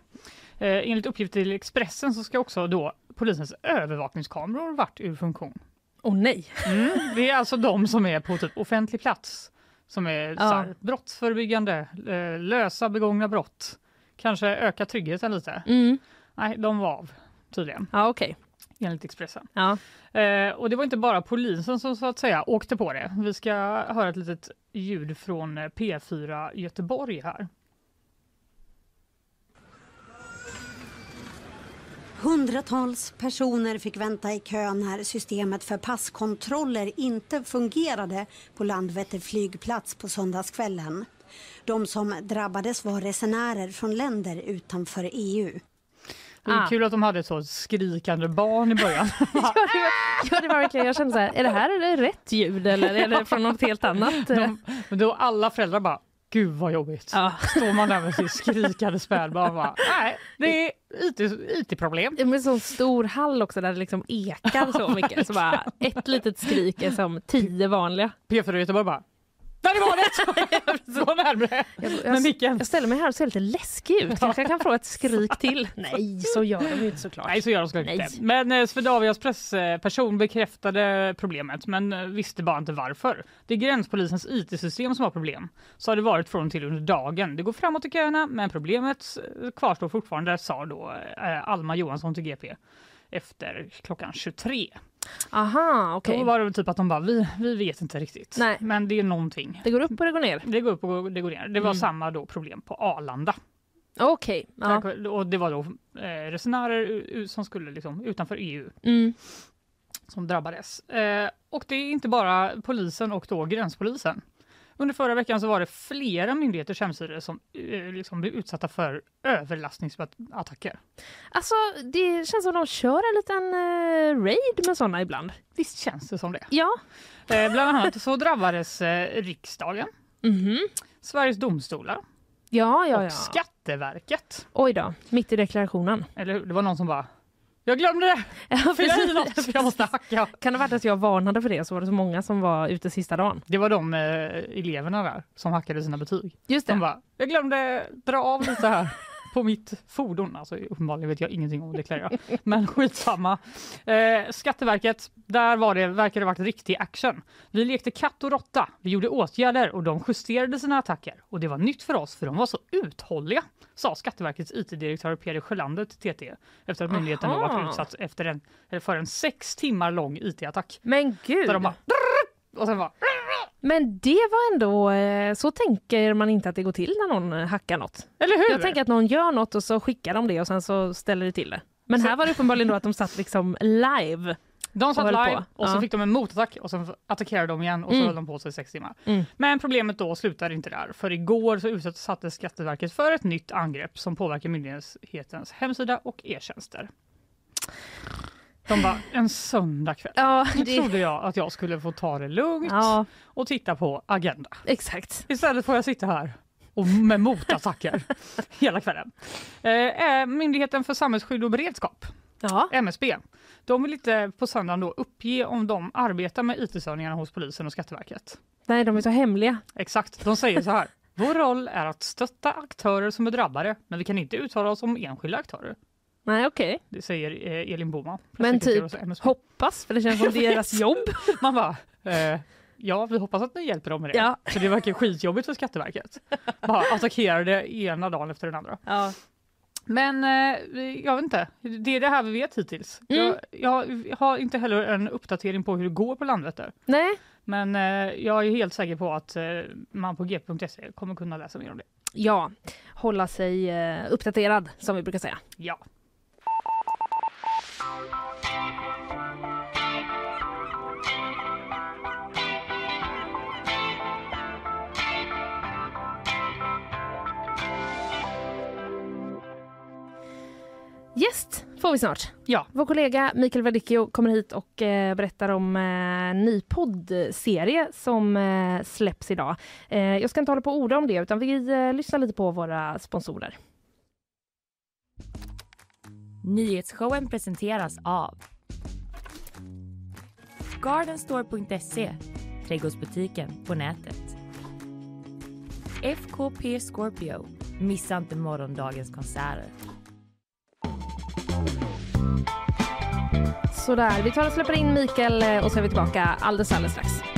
Speaker 3: Eh, enligt uppgift till Expressen så ska också då polisens övervakningskameror varit ur funktion.
Speaker 2: Åh nej.
Speaker 3: Mm, det är alltså de som är på typ offentlig plats som är så här,
Speaker 2: Ja.
Speaker 3: brottsförebyggande, eh, lösa begångna brott, kanske öka tryggheten lite.
Speaker 2: Mm.
Speaker 3: Nej, de var av tydligen,
Speaker 2: Ja, okej.
Speaker 3: Enligt Expressen.
Speaker 2: Ja.
Speaker 3: Eh, och det var inte bara polisen som så att säga åkte på det. Vi ska höra ett litet ljud från eh, P4 Göteborg här.
Speaker 9: Hundratals personer fick vänta i kö när systemet för passkontroller inte fungerade på Landvetter flygplats på söndagskvällen. De som drabbades var resenärer från länder utanför EU.
Speaker 3: Det är
Speaker 2: Ah.
Speaker 3: kul att de hade ett så skrikande barn i början.
Speaker 2: Ja, det var, ja, det var verkligen, jag kände så här, är det här är det rätt ljud eller är det från något helt annat?
Speaker 3: De, då alla föräldrar bara, gud vad jobbigt.
Speaker 2: Ja.
Speaker 3: Står man där med sitt skrikande spädbarn bara, nej, det är IT IT-problem.
Speaker 2: Med en sån stor hall också där det liksom ekar så mycket. Så bara ett litet skrik är som tio vanliga.
Speaker 3: P4 Göteborg bara, där är barnet! Gå närmare
Speaker 2: Jag,
Speaker 3: micken.
Speaker 2: jag ställer mig här och ser lite läskig ut. Kanske jag kan få ett skrik till. Nej, så gör de ju inte såklart.
Speaker 3: Nej, så gör de såklart
Speaker 2: Nej.
Speaker 3: inte. Men eh, Swedavias pressperson bekräftade problemet, men eh, visste bara inte varför. Det är gränspolisens IT-system som har problem. Så har det varit från och till under dagen. Det går framåt i köerna, men problemet eh, kvarstår fortfarande, sa då eh, Alma Johansson till GP efter klockan 23.
Speaker 2: Aha, okej.
Speaker 3: Då var det typ att de bara, vi, vi vet inte riktigt.
Speaker 2: Nej.
Speaker 3: Men det är någonting.
Speaker 2: Det går upp och det går ner.
Speaker 3: Det går upp och det går ner. Det var
Speaker 2: Mm.
Speaker 3: samma då problem på Arlanda.
Speaker 2: Okej. Ja.
Speaker 3: Och det var då eh, resenärer som skulle liksom utanför EU
Speaker 2: Mm.
Speaker 3: som drabbades. Eh, och det är inte bara polisen och då gränspolisen. Under förra veckan så var det flera myndigheters hemsidor som eh, liksom blev utsatta för överlastningsattacker.
Speaker 2: Alltså, det känns som de kör en liten eh, raid med såna ibland.
Speaker 3: Visst känns det som det?
Speaker 2: Ja.
Speaker 3: Eh, bland annat så drabbades eh, riksdagen,
Speaker 2: Mhm.
Speaker 3: Sveriges domstolar
Speaker 2: Ja, ja,
Speaker 3: och
Speaker 2: ja.
Speaker 3: Skatteverket.
Speaker 2: Oj då, mitt i deklarationen.
Speaker 3: Eller hur? Det var någon som bara jag glömde det!
Speaker 2: Ja,
Speaker 3: Fylla i något, jag måste hacka.
Speaker 2: Kan det ha varit att jag varnade för det så var det så många som var ute sista dagen?
Speaker 3: Det var de eh, eleverna där som hackade sina betyg.
Speaker 2: Just det.
Speaker 3: De bara, jag glömde dra av lite här på mitt fordon. Alltså, uppenbarligen vet jag ingenting om att deklarera, men skitsamma. Eh, Skatteverket, där var det, verkar det varit riktig action. Vi lekte katt och råtta, vi gjorde åtgärder och de justerade sina attacker. Och det var nytt för oss för de var så uthålliga, sa Skatteverkets IT-direktör Peder Sjölander till TT efter att myndigheten då varit utsatt efter en, för en sex timmar lång IT-attack.
Speaker 2: Men gud!
Speaker 3: Där de bara, och sen bara,
Speaker 2: Men det var ändå, eh, så tänker man inte att det går till när någon hackar något.
Speaker 3: eller hur?
Speaker 2: Jag tänker att någon gör något och så skickar de det och sen så ställer det till det. Men här var det uppenbarligen då att de satt liksom live.
Speaker 3: De satt
Speaker 2: och
Speaker 3: live
Speaker 2: på.
Speaker 3: och så
Speaker 2: Ja.
Speaker 3: fick de en motattack och sen attackerade de igen och så
Speaker 2: Mm.
Speaker 3: höll de på sig i sex timmar.
Speaker 2: Mm.
Speaker 3: Men problemet då slutar inte där. För igår så utsatte Skatteverket för ett nytt angrepp som påverkar myndighetens hemsida och e-tjänster. De bara, en söndagkväll.
Speaker 2: Ja,
Speaker 3: Nu
Speaker 2: det,
Speaker 3: trodde jag att jag skulle få ta det lugnt
Speaker 2: ja
Speaker 3: och titta på Agenda.
Speaker 2: exakt.
Speaker 3: Istället får jag sitta här och med motattacker hela kvällen. Eh, eh, Myndigheten för samhällsskydd och beredskap
Speaker 2: Ja.
Speaker 3: MSB. De vill inte på söndagen då uppge om de arbetar med IT-störningarna hos polisen och Skatteverket.
Speaker 2: Nej, de är så hemliga.
Speaker 3: Exakt, de säger så här. Vår roll är att stötta aktörer som är drabbade, men vi kan inte uttala oss om enskilda aktörer.
Speaker 2: Nej, okej.
Speaker 3: Det säger eh, Elin Boman.
Speaker 2: Men typ hoppas, för det känns som deras jobb.
Speaker 3: Man bara, eh, ja vi hoppas att ni hjälper dem med det.
Speaker 2: Ja.
Speaker 3: För det verkar skitjobbigt för Skatteverket. Bara attackerar det ena dagen efter den andra.
Speaker 2: Ja.
Speaker 3: Men eh, jag vet inte, det är det här vi vet hittills.
Speaker 2: Mm.
Speaker 3: Jag, jag har inte heller en uppdatering på hur det går på Landvetter.
Speaker 2: Nej,
Speaker 3: Men eh, jag är helt säker på att eh, man på g.se kommer kunna läsa mer om det.
Speaker 2: ja. Hålla sig eh, uppdaterad, som vi brukar säga.
Speaker 3: Ja.
Speaker 2: Gäst får vi snart.
Speaker 3: Ja.
Speaker 2: Vår kollega Mikael Verdicchio kommer hit och eh, berättar om eh, en ny poddserie som eh, släpps idag. Eh, jag ska inte hålla på och orda om det utan vi eh, lyssnar lite på våra sponsorer.
Speaker 1: Nyhetsshowen presenteras av Gardenstore.se, trädgårdsbutiken på nätet. FKP Scorpio, missa inte morgondagens konserter.
Speaker 2: Sådär, vi tar och släpper in Mikael eh, och så är vi tillbaka alldeles, alldeles strax.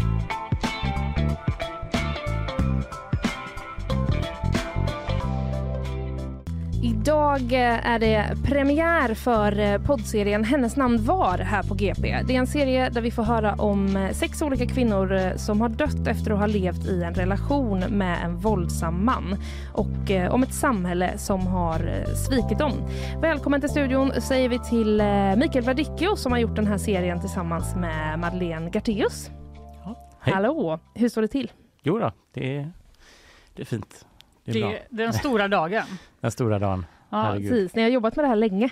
Speaker 2: Idag eh, är det premiär för eh, poddserien Hennes namn var här på GP. Det är en serie där vi får höra om eh, sex olika kvinnor som har dött efter att ha levt i en relation med en våldsam man och om ett samhälle som har svikit dem. Välkommen till studion säger vi till Mikael Verdicchio som har gjort den här serien tillsammans med Madeleine Gartéus.
Speaker 10: hej.
Speaker 2: Hallå! Hur står det till?
Speaker 10: Jo då, det är, det är fint. Det är
Speaker 3: Det den stora dagen.
Speaker 10: Den stora dagen.
Speaker 3: Ja,
Speaker 10: Herregud.
Speaker 2: Precis, ni har jobbat med det här länge.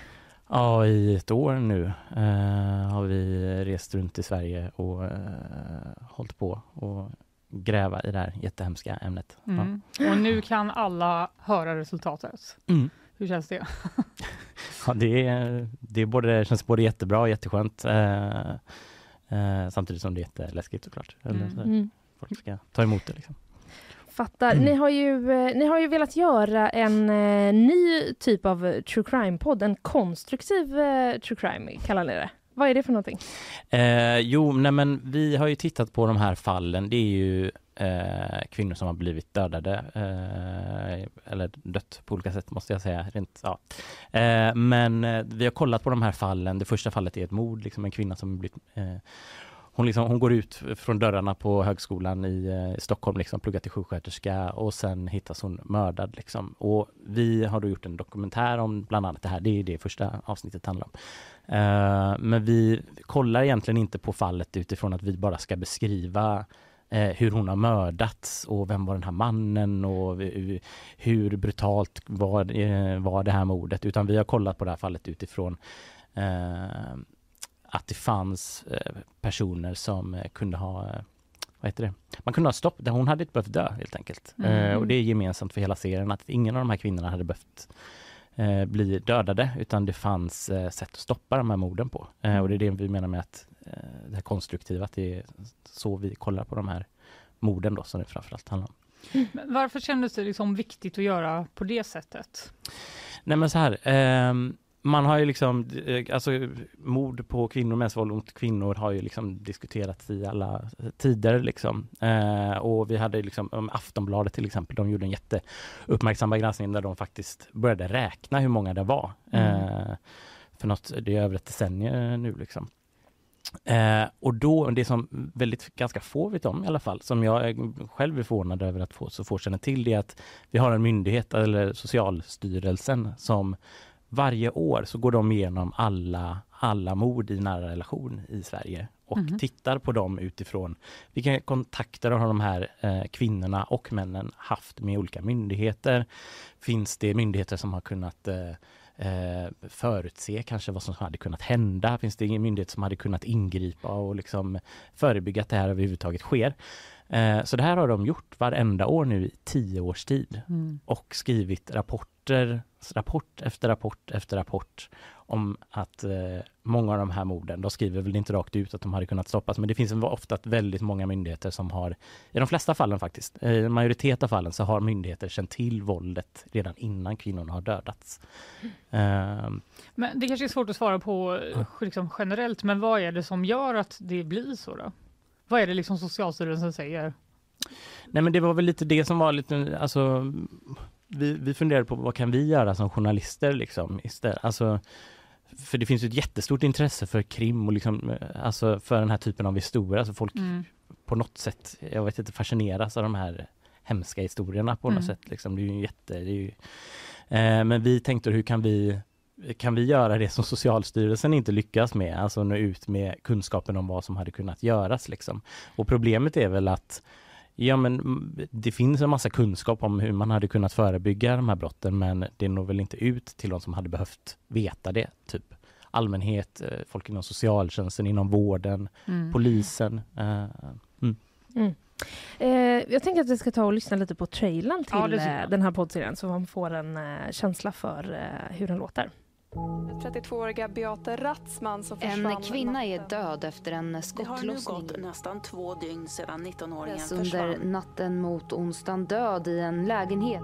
Speaker 10: Ja, i ett år nu eh, har vi rest runt i Sverige och eh, hållit på och gräva i det här jättehemska ämnet.
Speaker 3: Mm. Och nu kan alla höra resultatet.
Speaker 10: Ja. Mm.
Speaker 3: Hur känns det?
Speaker 10: Ja, det, är, det är både, känns både jättebra och jätteskönt. Eh, eh, samtidigt som det är jätteläskigt såklart. Eller,
Speaker 3: Mm.
Speaker 10: så,
Speaker 2: Mm.
Speaker 10: Folk ska ta emot det. Liksom.
Speaker 2: Fattar.
Speaker 10: Mm.
Speaker 2: Ni, har ju, eh, ni har ju velat göra en eh, ny typ av eh, true crime-podd. En konstruktiv eh, true crime kallar ni det. Vad är det för någonting?
Speaker 10: Eh, jo, nej men vi har ju tittat på de här fallen. Det är ju kvinnor som har blivit dödade eller dött på olika sätt måste jag säga. Rent, ja. men vi har kollat på de här fallen. Det första fallet är ett mord, liksom en kvinna som blivit hon, liksom, hon går ut från dörrarna på högskolan i eh, i Stockholm, liksom, pluggar till sjuksköterska och sen hittas hon mördad. Liksom. Och vi har då gjort en dokumentär om bland annat det här. Det är det första avsnittet handlar om. Eh, men vi kollar egentligen inte på fallet utifrån att vi bara ska beskriva eh, hur hon har mördats och vem var den här mannen och hur, hur brutalt var, eh, var det här mordet utan vi har kollat på det här fallet utifrån eh, att det fanns eh, personer som eh, kunde ha eh, vad heter det? Man kunde ha stopp, hon hade inte behövt dö helt enkelt.
Speaker 3: Mm.
Speaker 10: Och det är gemensamt för hela serien att ingen av de här kvinnorna hade behövt eh, bli dödade utan det fanns sätt att stoppa de här morden på. Och det är det vi menar med att det här konstruktiva, att det är så vi kollar på de här morden då som det framförallt handlar om.
Speaker 3: Men varför kändes det liksom viktigt att göra på det sättet?
Speaker 10: Nej men så här, eh, man har ju liksom, eh, alltså mord på kvinnor, mäns våld mot kvinnor har ju liksom diskuterats i alla tider liksom. Eh, och vi hade liksom Aftonbladet till exempel, de gjorde en jätteuppmärksamma granskning där de faktiskt började räkna hur många det var. Mm. Eh, för något, det är över ett decennium nu liksom. Eh, och då, det som väldigt ganska få vet om i alla fall, som jag själv är förvånad över att få, så få känna till, det är att vi har en myndighet, eller Socialstyrelsen, som varje år så går de igenom alla, alla mord i nära relation i Sverige och mm. tittar på dem utifrån vilka kontakter har de här eh, kvinnorna och männen haft med olika myndigheter. Finns det myndigheter som har kunnat eh, eh, förutse kanske vad som hade kunnat hända? Finns det ingen myndighet som hade kunnat ingripa och liksom förebygga att det här överhuvudtaget sker? Eh, så det här har de gjort varenda år nu i tio års tid mm. och skrivit rapporter, rapport efter rapport efter rapport om att eh, många av de här morden, de skriver väl inte rakt ut att de hade kunnat stoppas, men det finns ofta väldigt många myndigheter som har, i de flesta fallen faktiskt, i en majoritet av fallen så har myndigheter känt till våldet redan innan kvinnorna har dödats.
Speaker 3: Mm. Uh, men det kanske är svårt att svara på liksom, generellt, men vad är det som gör att det blir så då? Vad är det liksom Socialstyrelsen säger?
Speaker 10: Nej men det var väl lite det som var lite, alltså vi, vi funderade på vad kan vi göra som journalister liksom istället, alltså för det finns ett jättestort intresse för krim och liksom, alltså för den här typen av historia. Alltså folk mm. på något sätt, jag vet inte, fascineras av de här hemska historierna på mm. något sätt. Liksom. Det är ju jätte, det är ju, eh, men vi tänkte hur kan vi kan vi göra det som Socialstyrelsen inte lyckas med, alltså nå ut med kunskapen om vad som hade kunnat göras liksom. Och problemet är väl att Ja men det finns en massa kunskap om hur man hade kunnat förebygga de här brotten men det når väl inte ut till de som hade behövt veta det. Typ allmänhet, eh, folk inom socialtjänsten, inom vården, mm. polisen. Uh,
Speaker 2: mm. Mm. Eh, jag tänker att vi ska ta och lyssna lite på trailern till ja, den här poddserien så man får en eh, känsla för eh, hur den låter.
Speaker 11: 32-åriga Beate Ratzman som
Speaker 12: försvann En kvinna är död efter en skottlossning.
Speaker 13: Det har nu gått nästan två dygn sedan 19-åringen
Speaker 12: försvann. Under natten mot onsdagen död i en lägenhet.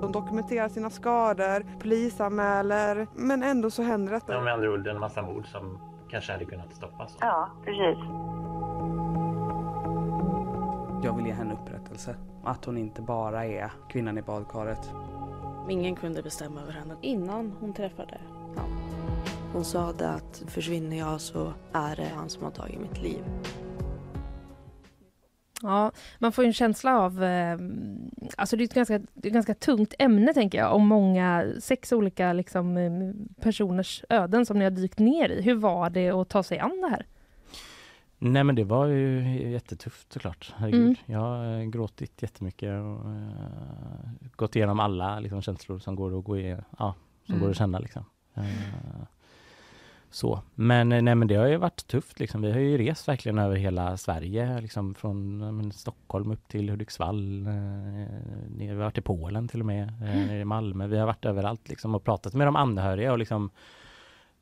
Speaker 14: De dokumenterar sina skador, polisanmäler, men ändå så händer detta.
Speaker 10: Ja, med andra ord en massa mord som kanske hade kunnat stoppas.
Speaker 15: Ja, precis.
Speaker 16: Jag vill ge henne upprättelse. Att hon inte bara är kvinnan i badkaret.
Speaker 17: Ingen kunde bestämma över henne.
Speaker 18: Innan hon träffade han.
Speaker 17: Hon sa att försvinner jag så är det han som har tagit mitt liv.
Speaker 2: Ja, man får en känsla av... Eh, alltså det är ett ganska, det är ett ganska tungt ämne, tänker jag, om många, sex olika liksom, eh, personers öden som ni har dykt ner i. Hur var det att ta sig an det här?
Speaker 10: Nej men det var ju jättetufft såklart. Mm. Jag har gråtit jättemycket och uh, gått igenom alla liksom, känslor som går att gå i, ja, som mm. går att känna liksom. Uh, så. Men, eh, nej, men det har ju varit tufft. Liksom. Vi har ju rest verkligen över hela Sverige, liksom från men, Stockholm upp till Hudiksvall. Eh, vi har varit i Polen till och med, eh, i Malmö. Vi har varit överallt liksom, och pratat med de anhöriga och liksom,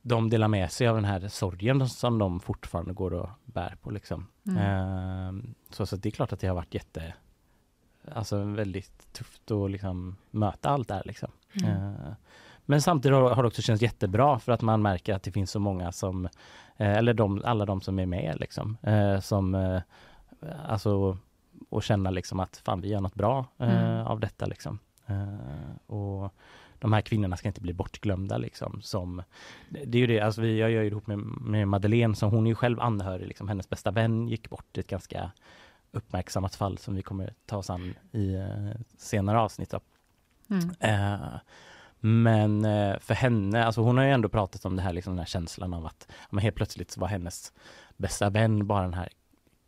Speaker 10: de delar med sig av den här sorgen som de fortfarande går och bär på. Liksom. Mm. Eh, så, så det är klart att det har varit jätte Alltså väldigt tufft att liksom möta allt det här. Liksom. Mm. Eh, men samtidigt har det också känts jättebra för att man märker att det finns så många som, eh, eller de, alla de som är med liksom, eh, som eh, alltså och känna liksom att fan vi gör något bra mm. av detta liksom. och de här kvinnorna ska inte bli bortglömda liksom som Det är ju det, alltså vi, jag gör ju ihop med, med Madeleine som hon är ju själv anhörig liksom, hennes bästa vän gick bort ett ganska uppmärksammat fall som vi kommer ta oss an i senare avsnitt. Mm. Uh, men eh, för henne, alltså hon har ju ändå pratat om det här, liksom den här känslan av att men helt plötsligt var hennes bästa vän bara den här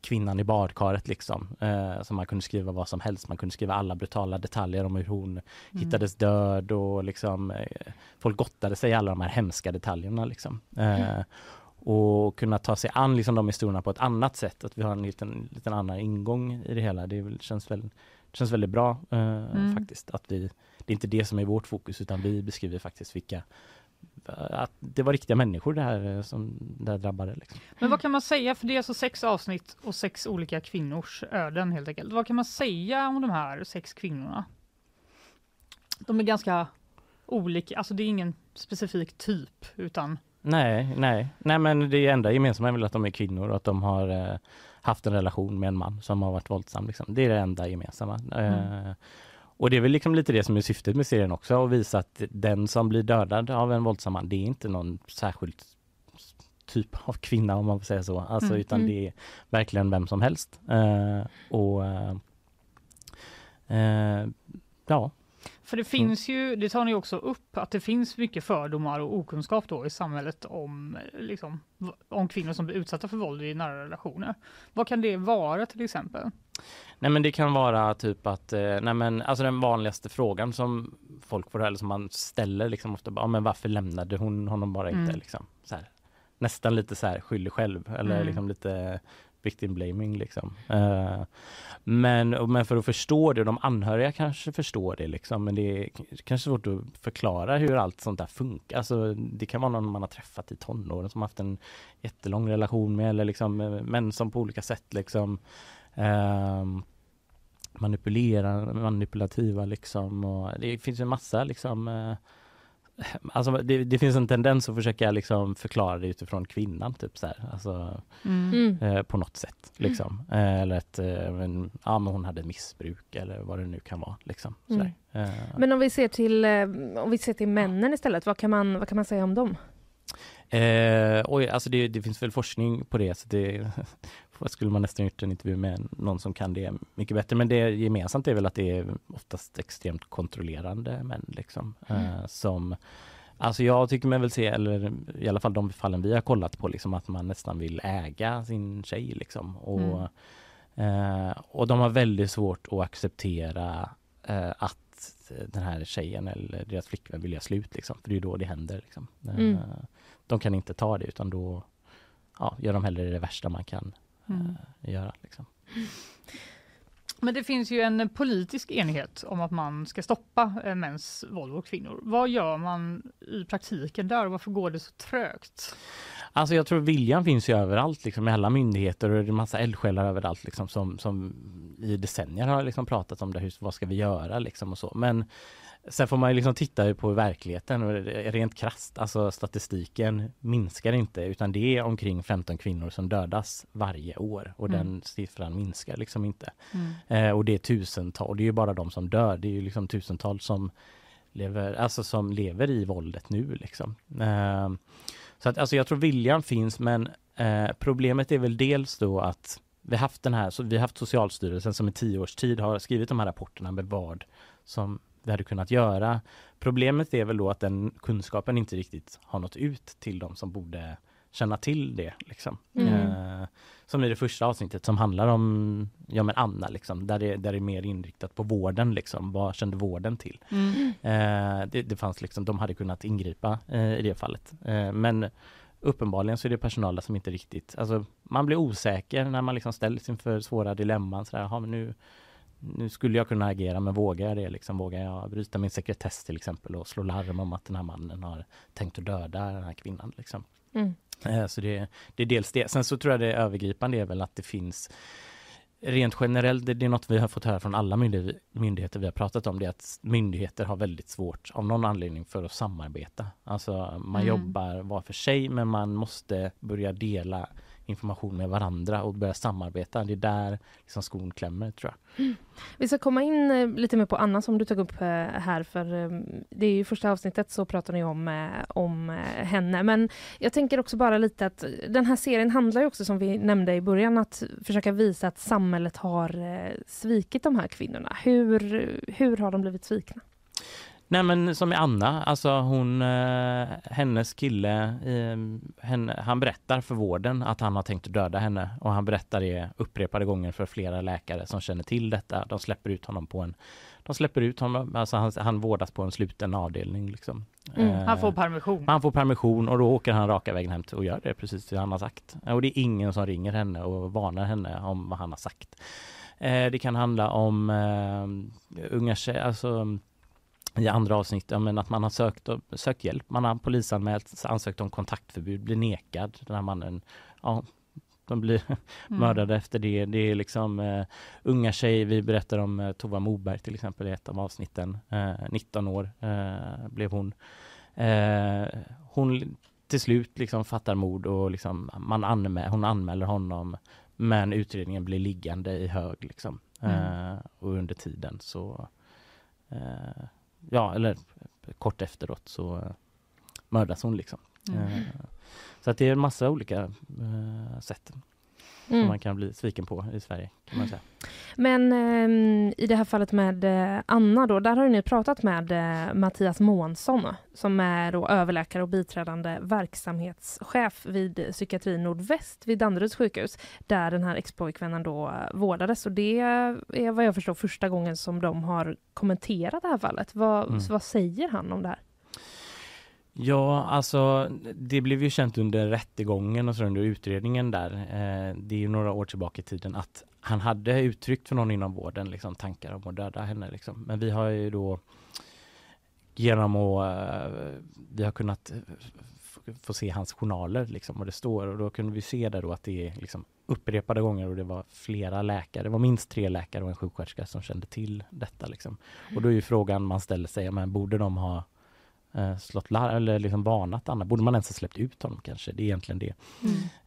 Speaker 10: kvinnan i badkaret liksom. Eh, så man kunde skriva vad som helst, man kunde skriva alla brutala detaljer om hur hon mm. hittades död och liksom eh, folk gottade sig i alla de här hemska detaljerna liksom. Eh, mm. Och kunna ta sig an liksom de historierna på ett annat sätt, att vi har en liten, liten annan ingång i det hela. Det känns, väl, det känns väldigt bra eh, mm. faktiskt att vi det är inte det som är vårt fokus utan vi beskriver faktiskt vilka att det var riktiga människor det här eh, som det drabbade. Liksom.
Speaker 3: Men vad kan man säga, för det är alltså sex avsnitt och sex olika kvinnors öden helt enkelt. Vad kan man säga om de här sex kvinnorna? De är ganska olika, alltså det är ingen specifik typ utan
Speaker 10: Nej, nej, nej men det enda gemensamma är väl att de är kvinnor och att de har eh, haft en relation med en man som har varit våldsam. Liksom. Det är det enda gemensamma. Mm. Eh, och det är väl liksom lite det som är syftet med serien också, att visa att den som blir dödad av en våldsam man, det är inte någon särskild typ av kvinna om man får säga så, alltså, mm. utan mm. det är verkligen vem som helst. Eh, och eh, eh ja,
Speaker 3: för det finns ju, det tar ni också upp, att det finns mycket fördomar och okunskap då i samhället om, liksom, om kvinnor som blir utsatta för våld i nära relationer. Vad kan det vara till exempel?
Speaker 10: Nej men det kan vara typ att, eh, nej men alltså den vanligaste frågan som folk får eller som man ställer liksom ofta, ja men varför lämnade hon honom bara inte mm. liksom? Så här, nästan lite så här skyldig själv eller mm. liksom lite victim blaming liksom. Uh, men, men för att förstå det, de anhöriga kanske förstår det liksom, men det är kanske svårt att förklara hur allt sånt där funkar. Alltså, det kan vara någon man har träffat i tonåren som haft en jättelång relation med eller liksom, eh, men som på olika sätt liksom uh, manipulerar, manipulativa liksom. Och det finns en massa liksom uh, Alltså det, det, finns en tendens att försöka liksom förklara det utifrån kvinnan typ så här. Alltså, mm. eh, på något sätt liksom. Eh, eller att eh, men, ja, men hon hade missbruk eller vad det nu kan vara liksom. Mm.
Speaker 2: Eh. Men om vi ser till eh, om vi ser till männen istället, vad kan man, vad kan man säga om dem?
Speaker 10: Eh, oj, alltså det, det, finns väl forskning på det, så det skulle man nästan gjort en intervju med någon som kan det mycket bättre. Men det gemensamt är väl att det är oftast extremt kontrollerande män liksom. Mm. Eh, som, alltså jag tycker man vill se, eller i alla fall de fallen vi har kollat på, liksom att man nästan vill äga sin tjej liksom. Och, mm. eh, och de har väldigt svårt att acceptera eh, att den här tjejen eller deras flickvän vill göra slut liksom. För det är då det händer liksom. Mm. Eh, de kan inte ta det utan då ja, gör de hellre det värsta man kan mm. Göra. Liksom.
Speaker 3: Men det finns ju en politisk enighet om att man ska stoppa eh, mäns våld mot kvinnor. Vad gör man i praktiken där och varför går det så trögt?
Speaker 10: Alltså jag tror viljan finns ju överallt, liksom, i alla myndigheter och det är massa eldsjälar överallt liksom, som, som i decennier har liksom pratat om det, hur, vad ska vi göra liksom och så. Men Sen får man ju liksom titta på verkligheten och rent krast, alltså statistiken minskar inte utan det är omkring 15 kvinnor som dödas varje år och mm. den siffran minskar liksom inte. Mm. Eh, och det är tusentals, det är ju bara de som dör, det är ju liksom tusentals som lever, alltså som lever i våldet nu liksom. Eh, så att alltså jag tror viljan finns men eh, problemet är väl dels då att vi haft den här, så vi har haft Socialstyrelsen som i tio års tid har skrivit de här rapporterna med vad som vi hade kunnat göra. Problemet är väl då att den kunskapen inte riktigt har nått ut till de som borde känna till det. Liksom. Mm. Eh, som i det första avsnittet som handlar om ja, men Anna, liksom, där, det, där det är mer inriktat på vården. Liksom. Vad kände vården till? Mm. Eh, det, det, fanns liksom, de hade kunnat ingripa eh, i det fallet. Eh, men uppenbarligen så är det personal som inte riktigt, alltså man blir osäker när man liksom ställs inför svåra dilemman. Så där, nu, nu skulle jag kunna agera men vågar jag det? Liksom, vågar jag bryta min sekretess till exempel och slå larm om att den här mannen har tänkt att döda den här kvinnan? Liksom. Mm. Eh, så det, det, är dels det. Sen så tror jag det övergripande är väl att det finns rent generellt, det, det är något vi har fått höra från alla myndigheter vi har pratat om, det är att myndigheter har väldigt svårt av någon anledning för att samarbeta. Alltså man mm. jobbar var för sig men man måste börja dela information med varandra och börja samarbeta. Det är där liksom skon klämmer tror jag. Mm.
Speaker 2: Vi ska komma in eh, lite mer på Anna som du tog upp eh, här för ehm, det är ju första avsnittet så pratar ni om, eh, om henne. Men jag tänker också bara lite att den här serien handlar ju också som vi nämnde i början att försöka visa att samhället har svikit de här kvinnorna. Hur, hur har de blivit svikna?
Speaker 10: Nej men som med Anna, alltså hon, eh, hennes kille, eh, han berättar för vården att han har tänkt döda henne och han berättar det upprepade gånger för flera läkare som känner till detta. De släpper ut honom på en, de släpper ut honom, alltså han, han vårdas på en sluten avdelning liksom.
Speaker 3: Mm, eh, han får permission.
Speaker 10: Han får permission och då åker han raka vägen hem och gör det precis som han har sagt. Och det är ingen som ringer henne och varnar henne om vad han har sagt. Eh, det kan handla om eh, unga tjejer, alltså i andra avsnitt, ja, men att man har sökt, sökt hjälp. Man har polisanmält, ansökt om kontaktförbud, blir nekad. Den här mannen, ja, De blir
Speaker 3: Mm.
Speaker 10: mördade efter det. Det är liksom eh, unga tjejer. Vi berättar om eh, Tova Moberg till exempel i ett av avsnitten. Eh, 19 år blev hon. Hon till slut liksom fattar mord och liksom man anmä hon anmäler honom men utredningen blir liggande i hög liksom.
Speaker 3: Mm.
Speaker 10: Och under tiden så ja, eller kort efteråt så eh, mördas hon liksom.
Speaker 2: Mm.
Speaker 10: Eh, så att det är en massa olika eh, sätt
Speaker 2: Mm.
Speaker 10: som man kan bli sviken på i Sverige kan man säga.
Speaker 2: Men ehm, i det här fallet med eh, Anna då, där har ni pratat med eh, Mattias Månsson som är då överläkare och biträdande verksamhetschef vid psykiatri Nordväst vid Danderyds sjukhus där den här expojkvännen då eh, vårdades och det är vad jag förstår första gången som de har kommenterat det här fallet. Vad,
Speaker 10: Mm.
Speaker 2: vad säger han om det här?
Speaker 10: Ja, alltså det blev ju känt under rättegången och så under utredningen där. Eh, det är ju några år tillbaka i tiden att han hade uttryckt för någon inom vården liksom, tankar om att döda henne. Liksom. Men vi har ju då genom att eh, vi har kunnat få se hans journaler liksom, och det står och då kunde vi se där då att det är liksom upprepade gånger och det var flera läkare, det var minst tre läkare och en sjuksköterska som kände till detta liksom. Och då är ju frågan man ställer sig, men borde de ha eh, slått larm eller liksom varnat Anna? Borde man ens ha släppt ut honom kanske? Det är egentligen det.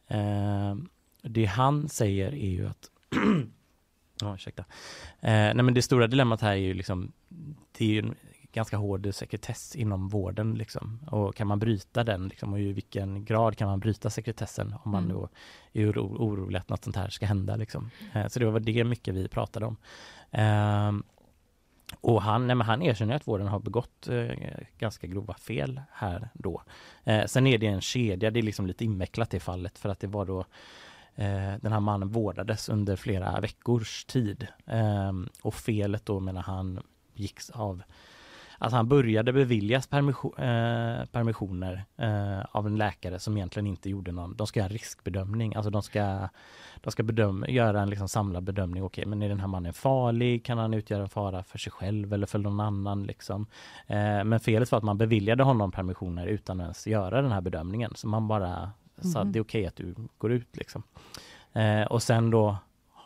Speaker 10: Eh, det han säger är ju att Ja, ursäkta. Eh, nej men det stora dilemmat här är ju liksom det är ju en ganska hård sekretess inom vården liksom. Och kan man bryta den liksom, och i vilken grad kan man bryta sekretessen om man
Speaker 2: Mm.
Speaker 10: då är oro, orolig att något sånt här ska hända liksom. Eh, så det var det mycket vi pratade om. Ehm, och han, nej men han erkänner att vården har begått eh, ganska grova fel här då. Eh, sen är det en kedja, det är liksom lite invecklat i fallet för att det var då eh, den här mannen vårdades under flera veckors tid. Ehm, och felet då menar han gick av Alltså han började beviljas permission, eh, permissioner eh, av en läkare som egentligen inte gjorde någon, de ska göra en riskbedömning, alltså de ska, de ska bedöma, göra en liksom samlad bedömning, okej men är den här mannen farlig, kan han utgöra en fara för sig själv eller för någon annan liksom. Eh, men felet var att man beviljade honom permissioner utan att ens göra den här bedömningen, så man bara sa
Speaker 2: Mhm.
Speaker 10: att det är okej att du går ut liksom. Eh, och sen då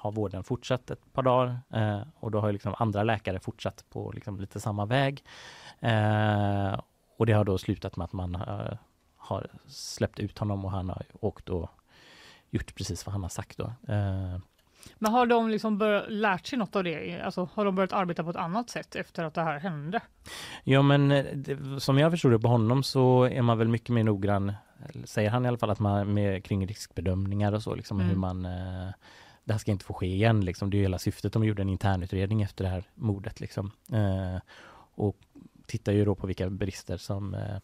Speaker 10: har vården fortsatt ett par dagar eh, och då har liksom andra läkare fortsatt på liksom lite samma väg. Eh, och det har då slutat med att man eh, har släppt ut honom och han har åkt och gjort precis vad han har sagt då. Eh,
Speaker 3: Men har de liksom bör- lärt sig något av det? Alltså, har de börjat arbeta på ett annat sätt efter att det här hände?
Speaker 10: Ja men eh, det, som jag förstod det på honom så är man väl mycket mer noggrann, säger han i alla fall, att man med kring riskbedömningar och så liksom
Speaker 3: Mm.
Speaker 10: hur man eh, det här ska inte få ske igen liksom. Det är ju hela syftet. De gjorde en internutredning efter det här mordet liksom. Eh, och tittar ju då på vilka brister som eh,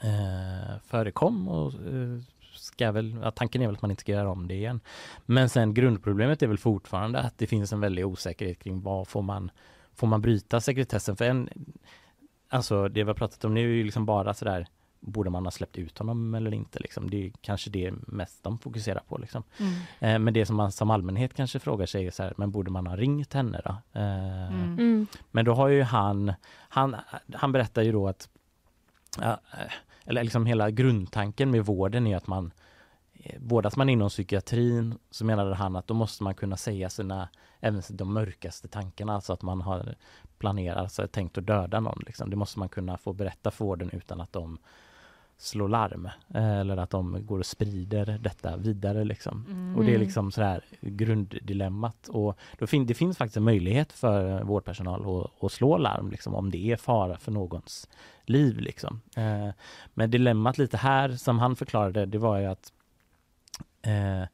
Speaker 10: eh, förekom och eh, ska väl, ja, tanken är väl att man inte ska göra om det igen. Men sen grundproblemet är väl fortfarande att det finns en väldig osäkerhet kring vad får man Får man bryta sekretessen? För en, alltså det vi har pratat om nu är ju liksom bara sådär Borde man ha släppt ut honom eller inte? Liksom. Det är kanske det mest de fokuserar på. Liksom.
Speaker 3: Mm.
Speaker 10: Eh, men det som man som allmänhet kanske frågar sig är så här, men borde man ha ringt henne då? Eh,
Speaker 2: Mm. Mm.
Speaker 10: Men då har ju han, han, han berättar ju då att eh, eller liksom hela grundtanken med vården är att man eh, Vårdas man inom psykiatrin så menade han att då måste man kunna säga sina även de mörkaste tankarna, alltså att man har planerat, alltså tänkt att döda någon. Liksom. Det måste man kunna få berätta för vården utan att de slår larm eh, eller att de går och sprider detta vidare. Liksom.
Speaker 2: Mm.
Speaker 10: Och det är liksom sådär grunddilemmat. Och då fin det finns faktiskt en möjlighet för vårdpersonal att, att slå larm liksom, om det är fara för någons liv. Liksom. Eh, men dilemmat lite här som han förklarade, det var ju att eh,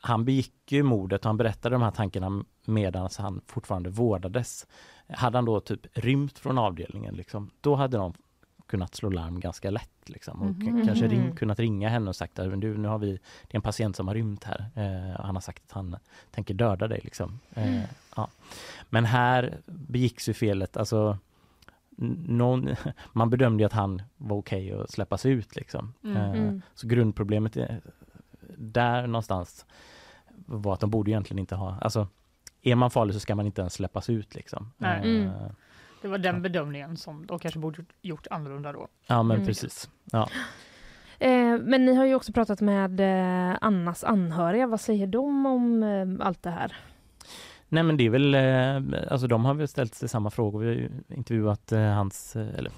Speaker 10: han begick ju mordet och han berättade de här tankarna medan han fortfarande vårdades. Hade han då typ rymt från avdelningen, liksom, då hade de kunnat slå larm ganska lätt. Liksom, och
Speaker 2: Mhm.
Speaker 10: kanske ring, kunnat ringa henne och sagt att du, nu har vi, det är en patient som har rymt här. Eh, och han har sagt att han tänker döda dig. Liksom. Eh, ja. Men här begicks ju felet, alltså någon, man bedömde ju att han var okej att släppas ut. Liksom.
Speaker 2: Mm.
Speaker 10: Eh,
Speaker 2: Mm.
Speaker 10: Så grundproblemet är, där någonstans var att de borde egentligen inte ha, alltså är man farlig så ska man inte ens släppas ut liksom. Eh,
Speaker 2: Mm.
Speaker 3: Det var den bedömningen som de kanske borde gjort annorlunda då.
Speaker 10: Ja men
Speaker 2: Mm.
Speaker 10: precis. Ja.
Speaker 2: Eh, men ni har ju också pratat med eh, Annas anhöriga. Vad säger de om eh, allt det här?
Speaker 10: Nej men det är väl, eh, alltså de har väl ställt sig samma frågor. Vi har ju intervjuat eh, hans, eh, eller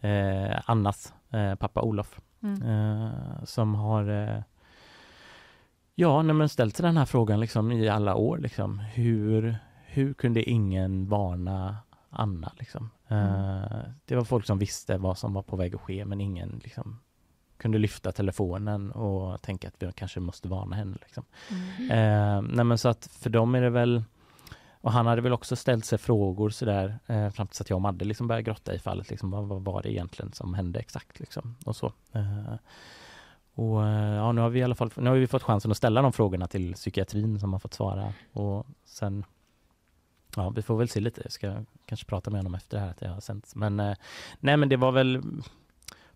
Speaker 10: eh, Annas eh, pappa Olof
Speaker 3: Mm.
Speaker 10: eh, som har eh, Ja, nej, men ställt sig den här frågan liksom i alla år liksom. Hur, hur kunde ingen varna Anna liksom? Eh, det var folk som visste vad som var på väg att ske men ingen liksom kunde lyfta telefonen och tänka att vi kanske måste varna henne liksom.
Speaker 15: Mm.
Speaker 10: Eh, så att för dem är det väl och han hade väl också ställt sig frågor sådär eh, fram tills att jag och Madde liksom började grotta i fallet. Liksom, vad, vad var det egentligen som hände exakt? Liksom, och så. Eh, och eh, ja, nu har vi i alla fall nu har vi fått chansen att ställa de frågorna till psykiatrin som har fått svara. Och sen Ja, vi får väl se lite. Jag ska kanske prata med honom efter det här att jag har sänts. Men eh, nej, men det var väl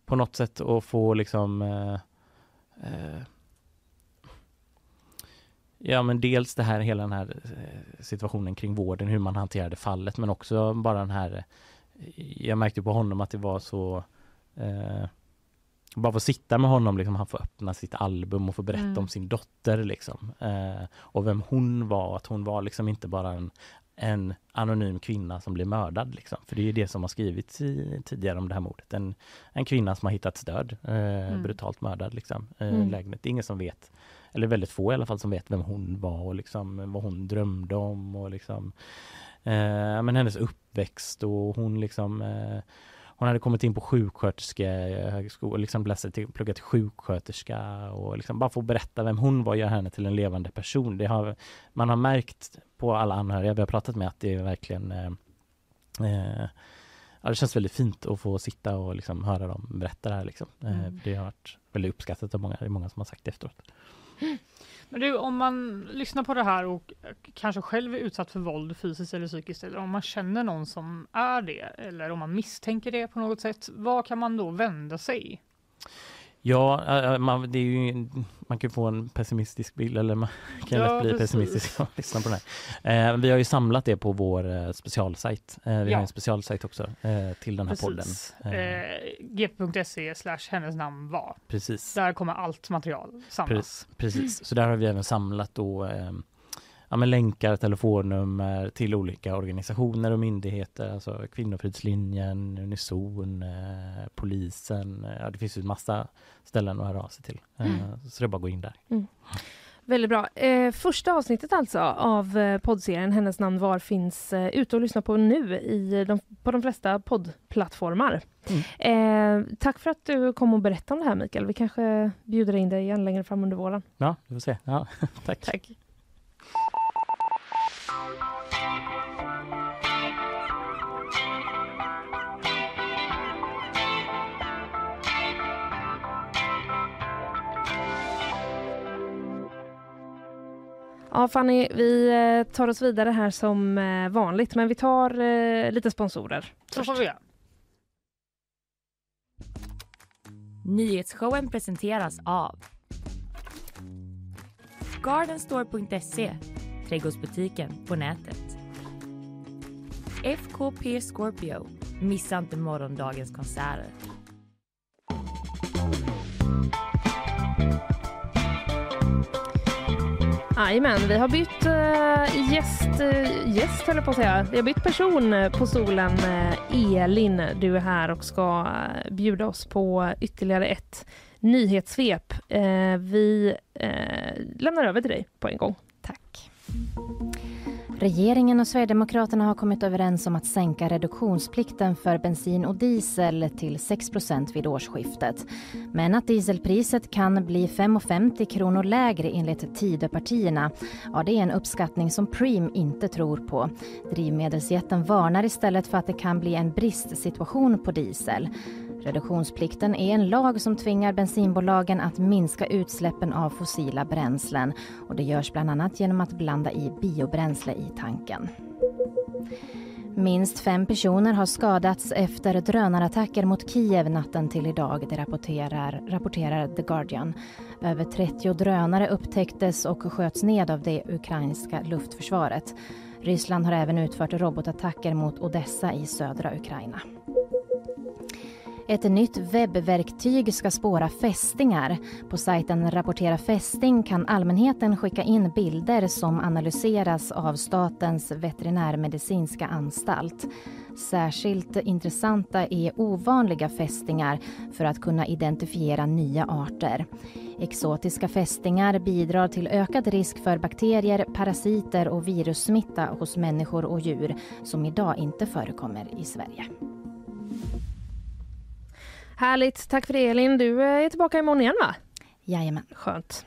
Speaker 10: på något sätt att få liksom eh, eh, Ja men dels det här hela den här eh, situationen kring vården, hur man hanterade fallet men också bara den här eh, Jag märkte på honom att det var så eh, Bara få sitta med honom, liksom, han får öppna sitt album och få berätta
Speaker 15: Mm.
Speaker 10: om sin dotter liksom eh, Och vem hon var, att hon var liksom inte bara en en anonym kvinna som blev mördad. Liksom. För det är det som har skrivits i, tidigare om det här mordet. En, en kvinna som har hittats död, eh,
Speaker 15: Mm.
Speaker 10: brutalt mördad. Liksom, eh,
Speaker 15: Mm.
Speaker 10: lägenhet. Det är ingen som vet, eller väldigt få i alla fall, som vet vem hon var och liksom, vad hon drömde om. Och liksom, eh, men hennes uppväxt och hon liksom eh, hon hade kommit in på sjuksköterskehögskola, liksom läst till, pluggat till sjuksköterska och liksom bara få berätta vem hon var, göra henne till en levande person. Det har, man har märkt på alla anhöriga vi har pratat med att det är verkligen eh, eh, ja, det känns väldigt fint att få sitta och liksom höra dem berätta det här. Liksom. Eh,
Speaker 3: Mm.
Speaker 10: Det har varit väldigt uppskattat av många, det är många som har sagt det efteråt.
Speaker 3: Men du, om man lyssnar på det här och kanske själv är utsatt för våld fysiskt eller psykiskt eller om man känner någon som är det eller om man misstänker det på något sätt, vad kan man då vända sig?
Speaker 10: Ja, man, det är ju, man kan få en pessimistisk bild eller man kan
Speaker 3: Ja,
Speaker 10: lätt bli
Speaker 3: precis.
Speaker 10: pessimistisk om man lyssnar på den här. Eh, vi har ju samlat det på vår eh, specialsajt. Eh, vi
Speaker 3: Ja.
Speaker 10: har en specialsajt också eh, till den här
Speaker 3: Precis.
Speaker 10: podden. Eh,
Speaker 3: Eh, gp.se slash hennes namn var.
Speaker 10: Precis.
Speaker 3: Där kommer allt material samlas.
Speaker 10: Pre- Precis, så där har vi även samlat då eh, ja, men länkar, telefonnummer till olika organisationer och myndigheter, alltså Kvinnofridslinjen, Unison, eh, polisen. Ja, det finns ju en massa ställen att höra av sig till. Eh,
Speaker 2: Mm.
Speaker 10: Så det är bara att gå in där.
Speaker 2: Mm. Väldigt bra. Eh, första avsnittet alltså av eh, poddserien Hennes namn var finns eh, ute och lyssna på nu i de, på de flesta poddplattformar. Eh, tack för att du kom och berättade om det här Mikael. Vi kanske bjuder in dig igen längre fram under våren.
Speaker 10: Ja, vi får se. Ja, tack.
Speaker 2: tack. Ja Fanny, vi eh, tar oss vidare här som eh, vanligt men vi tar eh, lite sponsorer.
Speaker 3: Så får vi göra.
Speaker 1: Nyhetsshowen presenteras av Gardenstore.se, trädgårdsbutiken på nätet. FKP Scorpio, missa inte morgondagens konserter.
Speaker 2: Jajamän, vi har bytt uh, gäst, uh, gäst höll jag på att säga. Vi har bytt person eh, på stolen. Uh, Elin, du är här och ska bjuda oss på ytterligare ett nyhetssvep. Vi lämnar över till dig på en gång. Tack.
Speaker 7: Regeringen och Sverigedemokraterna har kommit överens om att sänka reduktionsplikten för bensin och diesel till 6% vid årsskiftet. Men att dieselpriset kan bli 5,50 kronor lägre enligt Tidöpartierna, ja det är en uppskattning som Preem inte tror på. Drivmedelsjätten varnar istället för att det kan bli en bristsituation på diesel. Reduktionsplikten är en lag som tvingar bensinbolagen att minska utsläppen av fossila bränslen. Och det görs bland annat genom att blanda i biobränsle i tanken. Minst fem personer har skadats efter drönarattacker mot Kiev natten till idag, det rapporterar, rapporterar The Guardian. Över 30 drönare upptäcktes och sköts ned av det ukrainska luftförsvaret. Ryssland har även utfört robotattacker mot Odessa i södra Ukraina. Ett nytt webbverktyg ska spåra fästingar. På sajten Rapportera fästing kan allmänheten skicka in bilder som analyseras av Statens veterinärmedicinska anstalt. Särskilt intressanta är ovanliga fästingar för att kunna identifiera nya arter. Exotiska fästingar bidrar till ökad risk för bakterier, parasiter och virussmitta hos människor och djur som idag inte förekommer i Sverige.
Speaker 2: Härligt. Tack för det Elin. Du är tillbaka imorgon igen va?
Speaker 7: Jajamän.
Speaker 2: Skönt.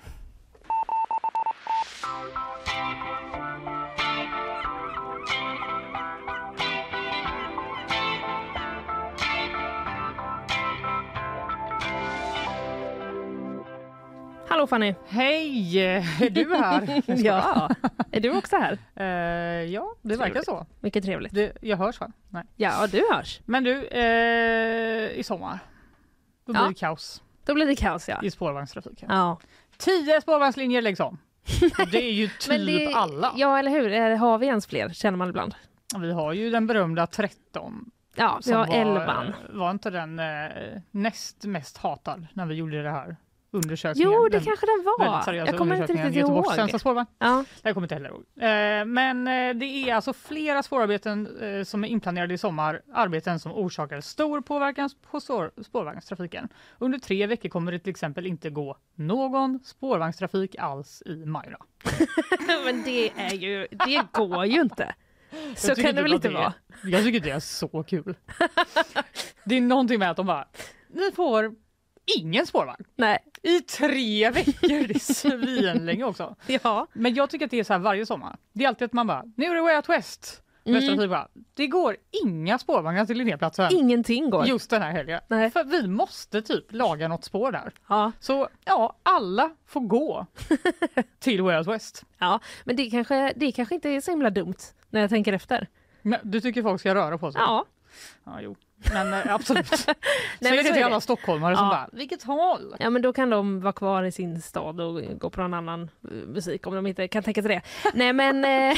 Speaker 2: Hallå Fanny!
Speaker 3: Hej! Är du här?
Speaker 2: ja, är du också här?
Speaker 3: Uh, ja, det verkar så.
Speaker 2: Mycket trevligt.
Speaker 3: Det, jag hörs va? Nej.
Speaker 2: Ja, du hörs.
Speaker 3: Men du, uh, i sommar, då blir
Speaker 2: Ja.
Speaker 3: det kaos
Speaker 2: Då blir det kaos ja.
Speaker 3: i spårvagnstrafiken.
Speaker 2: Ja.
Speaker 3: Tio spårvagnslinjer läggs om. Det är ju typ
Speaker 2: det,
Speaker 3: alla.
Speaker 2: Ja, eller hur? Eh, Har vi ens fler, känner man ibland.
Speaker 3: Vi har ju den berömda 13.
Speaker 2: Ja, vi har
Speaker 3: var,
Speaker 2: 11.
Speaker 3: Var inte den eh, näst mest hatad när vi gjorde det här undersökningen?
Speaker 2: Jo, det
Speaker 3: den
Speaker 2: kanske den var. Jag kommer inte riktigt ihåg. Ja.
Speaker 3: Jag kommer inte heller ihåg. Eh, men eh, det är alltså flera spårarbeten eh, som är inplanerade i sommar, arbeten som orsakar stor påverkan på spår, spårvagnstrafiken. Under tre veckor kommer det till exempel inte gå någon spårvagnstrafik alls i Majorna.
Speaker 2: Men det är ju, det går ju inte. Så kan det väl inte vara?
Speaker 3: Jag tycker det är så kul. det är någonting med att de bara, ni får ingen spårvagn.
Speaker 2: Nej.
Speaker 3: I tre veckor, det är svinlänge också.
Speaker 2: Ja.
Speaker 3: Men jag tycker att det är så här varje sommar. Det är alltid att man bara, nu är det Way Out West. Västra
Speaker 2: Mm.
Speaker 3: Bara, det går inga spårvagnar till Linnéplatsen.
Speaker 2: Ingenting går.
Speaker 3: Just den här helgen.
Speaker 2: Nej.
Speaker 3: För vi måste typ laga något spår där.
Speaker 2: Ja.
Speaker 3: Så ja, alla får gå till Way Out West.
Speaker 2: Ja, men det kanske, det kanske inte är så himla dumt när jag tänker efter.
Speaker 3: Men du tycker folk ska röra på sig?
Speaker 2: Ja.
Speaker 3: Ja, jo. Men eh, absolut.
Speaker 2: Nej,
Speaker 3: Säg
Speaker 2: men
Speaker 3: det
Speaker 2: så är
Speaker 3: till alla stockholmare som
Speaker 2: Ja.
Speaker 3: bara, vilket håll?
Speaker 2: Ja men då kan de vara kvar i sin stad och gå på någon annan eh, musik om de inte kan tänka sig det. Nej men... Eh,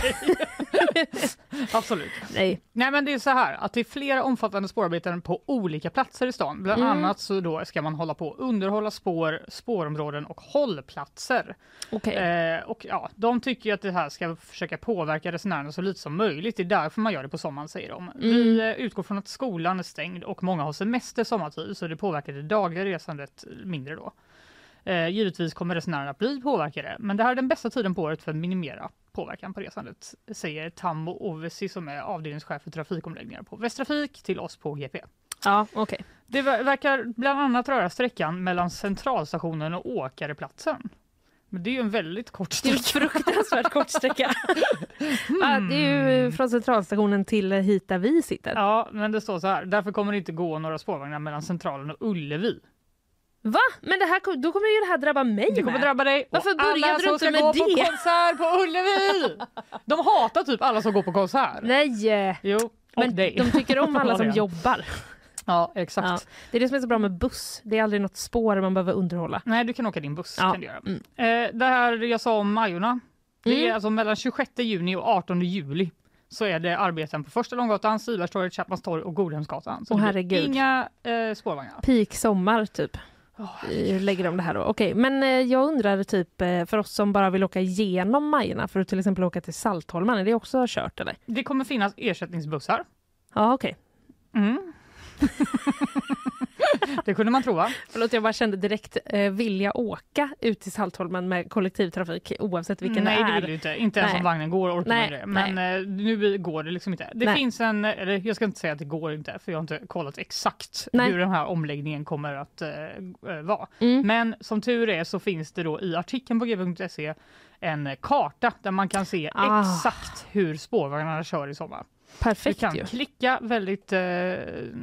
Speaker 3: Absolut.
Speaker 2: nej.
Speaker 3: Nej men det är så här att det är flera omfattande spårarbeten på olika platser i stan. Bland
Speaker 2: Mm.
Speaker 3: annat så då ska man hålla på underhålla spår, spårområden och hållplatser.
Speaker 2: Okej.
Speaker 3: Eh, och ja, de tycker att det här ska försöka påverka resenärerna så lite som möjligt. Det är därför man gör det på sommaren säger de. Vi eh, utgår från att skolan är stängd och många har semester sommartid så det påverkar det dagliga resandet mindre då. Eh, givetvis kommer resenärerna att bli påverkade, men det här är den bästa tiden på året för att minimera påverkan på resandet, säger Tammo Ovesi som är avdelningschef för trafikomläggningar på Västtrafik till oss på GP.
Speaker 2: Ja, okej.
Speaker 3: Det ver- verkar bland annat röra sträckan mellan centralstationen och Åkareplatsen. Men det är ju en väldigt kort
Speaker 2: Det är
Speaker 3: sträcka.
Speaker 2: fruktansvärt kort sträcka. ja, det är ju från centralstationen till hit där vi sitter.
Speaker 3: Ja, men det står så här. Därför kommer det inte gå några spårvagnar mellan Centralen och Ullevi.
Speaker 2: Va? Men det här, då kommer ju det här drabba mig
Speaker 3: Det kommer
Speaker 2: med.
Speaker 3: drabba dig.
Speaker 2: Varför
Speaker 3: och alla som ska gå
Speaker 2: det?
Speaker 3: på konsert på Ullevi! De hatar typ alla som går på konsert.
Speaker 2: Nej!
Speaker 3: Jo, och
Speaker 2: Men
Speaker 3: dig.
Speaker 2: de tycker om alla som jobbar.
Speaker 3: Ja, exakt.
Speaker 2: Ja. Det är det som är så bra med buss. Det är aldrig något spår man behöver underhålla.
Speaker 3: Nej, du kan åka din buss.
Speaker 2: Ja.
Speaker 3: Kan du göra.
Speaker 2: Mm.
Speaker 3: Eh, det här jag sa om Majorna. Det är
Speaker 2: Mm.
Speaker 3: alltså mellan 26 juni och 18 juli så är det arbeten på Första Långgatan, Stibergstorget, Chapmans torg och Godhemsgatan. Så blir
Speaker 2: herregud.
Speaker 3: Inga eh, spårvagnar.
Speaker 2: Peak sommar typ. Hur lägger de det här då? Okej, men eh, jag undrar typ eh, för oss som bara vill åka igenom Majorna för att till exempel åka till Saltholmen, är det också kört eller?
Speaker 3: Det kommer finnas ersättningsbussar.
Speaker 2: Ja, okej.
Speaker 3: Mm. det kunde man tro va?
Speaker 2: Förlåt, jag bara kände direkt eh, vilja åka ut till Saltholmen med kollektivtrafik oavsett vilken
Speaker 3: Nej,
Speaker 2: det
Speaker 3: det
Speaker 2: är.
Speaker 3: vill du inte. Inte ens
Speaker 2: Nej.
Speaker 3: om vagnen går orkar
Speaker 2: Nej,
Speaker 3: det. Men eh, nu går det liksom inte. Det
Speaker 2: Nej.
Speaker 3: finns en, eller jag ska inte säga att det går inte för jag har inte kollat exakt
Speaker 2: Nej.
Speaker 3: hur den här omläggningen kommer att eh, eh, vara.
Speaker 2: Mm.
Speaker 3: Men som tur är så finns det då i artikeln på g.se en karta där man kan se
Speaker 2: Ah.
Speaker 3: exakt hur spårvagnarna kör i sommar.
Speaker 2: Perfekt
Speaker 3: Du kan
Speaker 2: ju.
Speaker 3: klicka väldigt eh,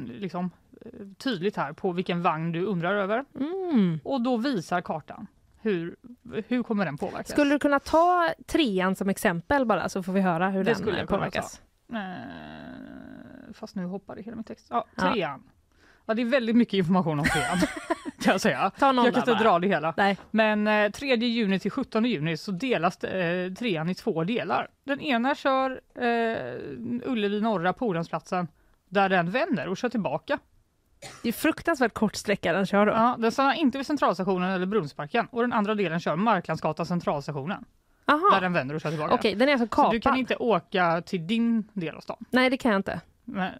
Speaker 3: liksom, eh, tydligt här på vilken vagn du undrar över
Speaker 2: Mm.
Speaker 3: och då visar kartan hur, hur kommer den påverkas.
Speaker 2: Skulle du kunna ta trean som exempel bara så får vi höra hur
Speaker 3: Det
Speaker 2: den
Speaker 3: skulle
Speaker 2: påverkas?
Speaker 3: Eh, fast nu hoppade hela min text. Ja. trean. Ja, det är väldigt mycket information om trean. kan jag säga.
Speaker 2: Ta någon
Speaker 3: jag kan inte dra det hela.
Speaker 2: Nej.
Speaker 3: Men eh, 3 juni till 17 juni så delas eh, trean i två delar. Den ena kör eh, Ullevi norra Polhemsplatsen där den vänder och kör tillbaka
Speaker 2: Det är fruktansvärt kort sträcka den kör då.
Speaker 3: Ja, den stannar inte vid Centralstationen eller Brunnsparken och den andra delen kör Marklandsgatan Centralstationen.
Speaker 2: Aha.
Speaker 3: Där den vänder och kör tillbaka.
Speaker 2: Okej, den är alltså
Speaker 3: Så du kan
Speaker 2: kapad.
Speaker 3: inte åka till din del av stan
Speaker 2: Nej, det kan jag inte.
Speaker 3: Me-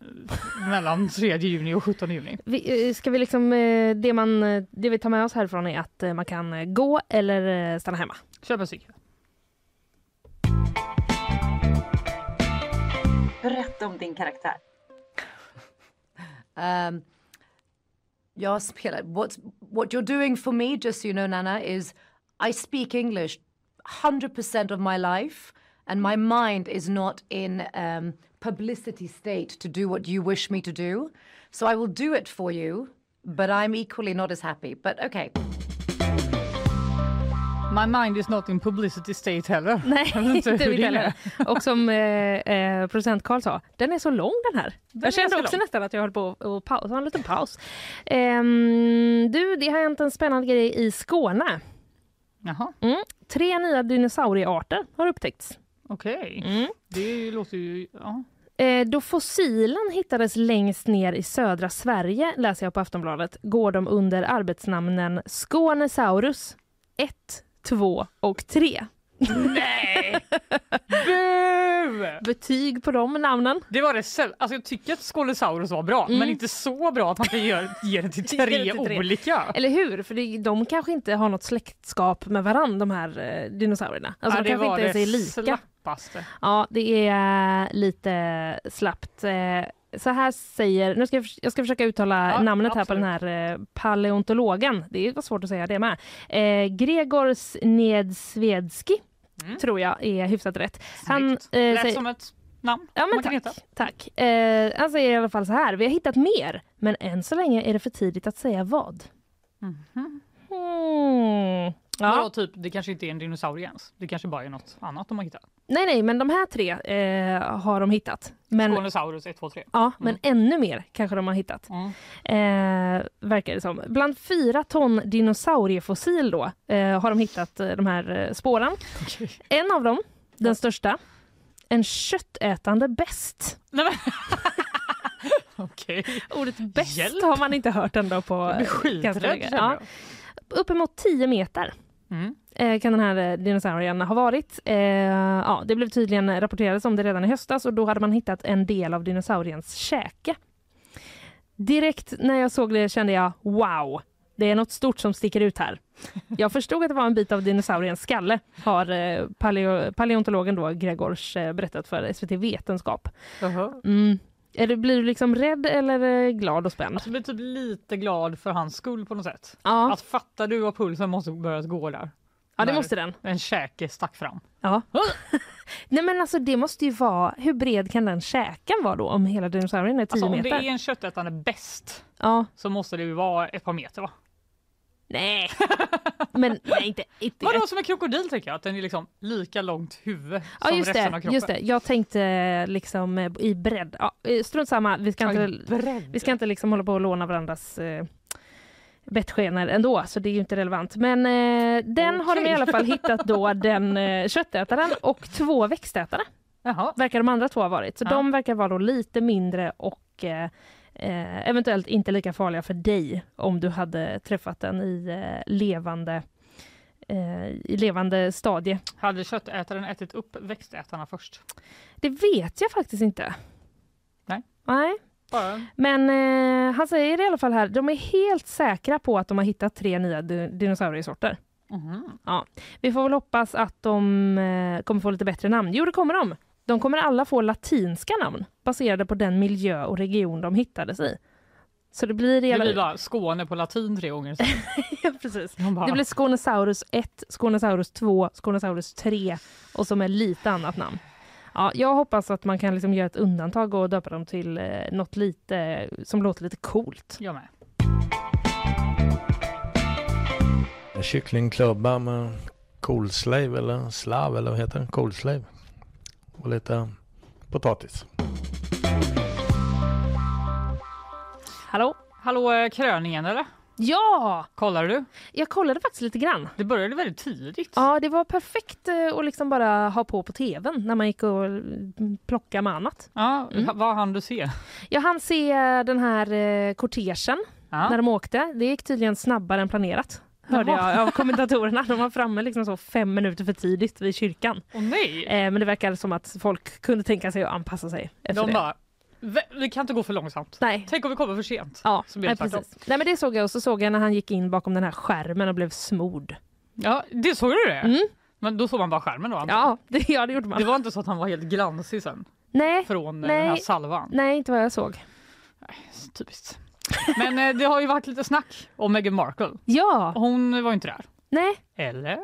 Speaker 3: mellan 3 juni och 17 juni.
Speaker 2: Vi, eh, ska vi liksom, eh, det, man, eh, det vi tar med oss härifrån är att man kan gå eller stanna hemma.
Speaker 3: Köp en cykel.
Speaker 15: Berätta om din karaktär.
Speaker 19: Um, jag spelar... What's, what you're doing for me, just so you know, Nana, is I speak English 100% of my life and my mind is not in um, publicity state to do what you wish me to do. So I will do it for you, but I'm equally not as happy. But okay.
Speaker 3: My mind is not in publicity state heller.
Speaker 2: Nej, inte
Speaker 3: det
Speaker 2: heller. Och som eh, eh, producent Karl sa, den är så lång den här.
Speaker 3: Den
Speaker 2: jag kände också
Speaker 3: lång.
Speaker 2: nästan att jag höll på att pausa, ta en liten paus. Ehm, du, det har hänt en spännande grej i Skåne.
Speaker 3: Jaha.
Speaker 2: Mm. Tre nya dinosauriearter har upptäckts.
Speaker 3: Okej,
Speaker 2: Mm.
Speaker 3: det låter ju... Ja.
Speaker 2: Eh, då fossilen hittades längst ner i södra Sverige, läser jag på Aftonbladet, går de under arbetsnamnen Skånesaurus 1, 2 och 3.
Speaker 3: Nej!
Speaker 2: Betyg på de namnen.
Speaker 3: Det var det alltså jag tycker att Skånesaurus var bra,
Speaker 2: Mm.
Speaker 3: men inte så bra att man kan ge, ge det till
Speaker 2: det
Speaker 3: tre
Speaker 2: till tre.
Speaker 3: olika.
Speaker 2: Eller hur? För det, de kanske inte har något släktskap med varandra, de här eh, dinosaurierna. Alltså
Speaker 3: Ja,
Speaker 2: de kanske inte ens är lika.
Speaker 3: slappaste.
Speaker 2: Ja, det är lite slappt. Eh, Så här säger, nu ska jag, jag ska försöka uttala
Speaker 3: Ja,
Speaker 2: namnet här på den här eh, paleontologen. Det var svårt att säga det med. Eh, Gregor Snedsvedski, tror jag är hyfsat rätt. Han, eh,
Speaker 3: Mm. Lät
Speaker 2: säger-
Speaker 3: som ett namn
Speaker 2: Ja, men tack. tack. Eh, han säger i alla fall så här. Vi har hittat mer, men än så länge är det för tidigt att säga vad. Hmm.
Speaker 3: Vadå,
Speaker 2: Ja.
Speaker 3: typ, det kanske inte är en dinosaurie ens. Det kanske bara är något annat de har hittat.
Speaker 2: Nej, nej, men de här tre eh, har de hittat. Men,
Speaker 3: Skånesaurus 1, 2, 3.
Speaker 2: ja, men ännu mer kanske de har hittat. Eh, verkar det som. Bland fyra ton dinosauriefossil då, eh, har de hittat eh, de här eh, spåren. En av dem, den största, en köttätande bäst.
Speaker 3: Okej.
Speaker 2: Ordet bäst har man inte hört ändå på ganska länge. Ja. Uppemot 10 meter
Speaker 3: Mm.
Speaker 2: eh, kan den här eh, dinosaurien ha varit. Eh, ja, det blev tydligen rapporterades om det redan i höstas och då hade man hittat en del av dinosauriens käke. Direkt när jag såg det kände jag wow, det är något stort som sticker ut här. Jag förstod att det var en bit av dinosauriens skalle, har eh, paleo, paleontologen då Gregors berättat för SVT Vetenskap.
Speaker 3: Jaha.
Speaker 2: Mm. Är du, blir du liksom rädd eller glad och spänd?
Speaker 3: Alltså, jag blir typ lite glad för hans skull på något sätt.
Speaker 2: Ja.
Speaker 3: Att fattar du vad pulsen måste börjat gå där?
Speaker 2: Ja, det måste den.
Speaker 3: En käke stack fram.
Speaker 2: Ja. Nej men alltså det måste ju vara, hur bred kan den käken vara då om hela dinosaurien är 10
Speaker 3: Alltså, om
Speaker 2: meter?
Speaker 3: det är en köttätande bäst
Speaker 2: Ja.
Speaker 3: så måste det ju vara ett par meter va?
Speaker 2: Nej, men nej, inte, inte
Speaker 3: Vadå som en krokodil tänker jag? Att den är liksom lika långt huvud
Speaker 2: Ja
Speaker 3: som
Speaker 2: just
Speaker 3: resten av
Speaker 2: det,
Speaker 3: kroppen.
Speaker 2: just det, jag tänkte liksom eh, i bredd. Ja, eh, strunt samma, vi ska
Speaker 3: Ja,
Speaker 2: inte, vi ska inte liksom hålla på och låna varandras eh, bettskenor ändå, så det är ju inte relevant. Men eh, den har de i alla fall hittat då, den eh, köttätaren och två växtätare.
Speaker 3: Jaha.
Speaker 2: Verkar de andra två ha varit. Så
Speaker 3: Ja.
Speaker 2: de verkar vara då lite mindre och eh, eh, eventuellt inte lika farliga för dig om du hade träffat den i eh, levande eh, i levande stadie.
Speaker 3: Hade köttätaren ätit upp växtätarna först?
Speaker 2: Det vet jag faktiskt inte.
Speaker 3: Nej.
Speaker 2: Nej.
Speaker 3: Bara
Speaker 2: Men eh, han säger i alla fall här, de är helt säkra på att de har hittat tre nya di- dinosauriesorter.
Speaker 3: Mhm.
Speaker 2: Ja. Vi får väl hoppas att de eh, kommer få lite bättre namn. Jo, det kommer de. De kommer alla få latinska namn baserade på den miljö och region de hittades i. Så det blir...
Speaker 3: Det blir bara Skåne på latin tre gånger.
Speaker 2: ja, precis.
Speaker 3: Bara-
Speaker 2: Det blir Skånesaurus 1, Skånesaurus 2, Skånesaurus 3 och som är lite annat namn. Ja, jag hoppas att man kan liksom göra ett undantag och döpa dem till eh, något lite som låter lite coolt.
Speaker 3: Jag med.
Speaker 20: Kycklingklubba med coolslave eller slav eller vad heter det? Coolslave. Och lite potatis.
Speaker 2: Hallå?
Speaker 3: Hallå, eh, kröningen eller?
Speaker 2: Ja!
Speaker 3: Kollar du?
Speaker 2: Jag kollade faktiskt lite grann.
Speaker 3: Det började väldigt tidigt.
Speaker 2: Ja, det var perfekt eh, att liksom bara ha på på tvn när man gick och mm, plocka med annat.
Speaker 3: Ja,
Speaker 2: Mm.
Speaker 3: Vad hann du se?
Speaker 2: Jag hann se den här eh, kortegen
Speaker 3: Ja.
Speaker 2: när de åkte. Det gick tydligen snabbare än planerat. Hörde jag av kommentatorerna. De var framme liksom så fem minuter för tidigt vid kyrkan.
Speaker 3: Åh nej!
Speaker 2: Eh, men det verkar som att folk kunde tänka sig att anpassa sig efter
Speaker 3: De bara, "Vi- kan inte gå för långsamt.
Speaker 2: Nej.
Speaker 3: Tänk om vi kommer för sent.
Speaker 2: Ja,
Speaker 3: Så blir det
Speaker 2: nej, precis. Nej, men det såg jag och så såg jag när han gick in bakom den här skärmen och blev smord.
Speaker 3: Ja, det såg du det?
Speaker 2: Mm.
Speaker 3: Men då såg man bara skärmen då?
Speaker 2: Ja, det, ja, det gjorde man.
Speaker 3: Det var inte så att han var helt glansig sen?
Speaker 2: Nej,
Speaker 3: Från
Speaker 2: nej.
Speaker 3: den här salvan?
Speaker 2: nej, inte vad jag såg.
Speaker 3: Typiskt. Men eh, det har ju varit lite snack om Meghan Markle.
Speaker 2: Ja,
Speaker 3: Hon var inte där.
Speaker 2: nej.
Speaker 3: Eller?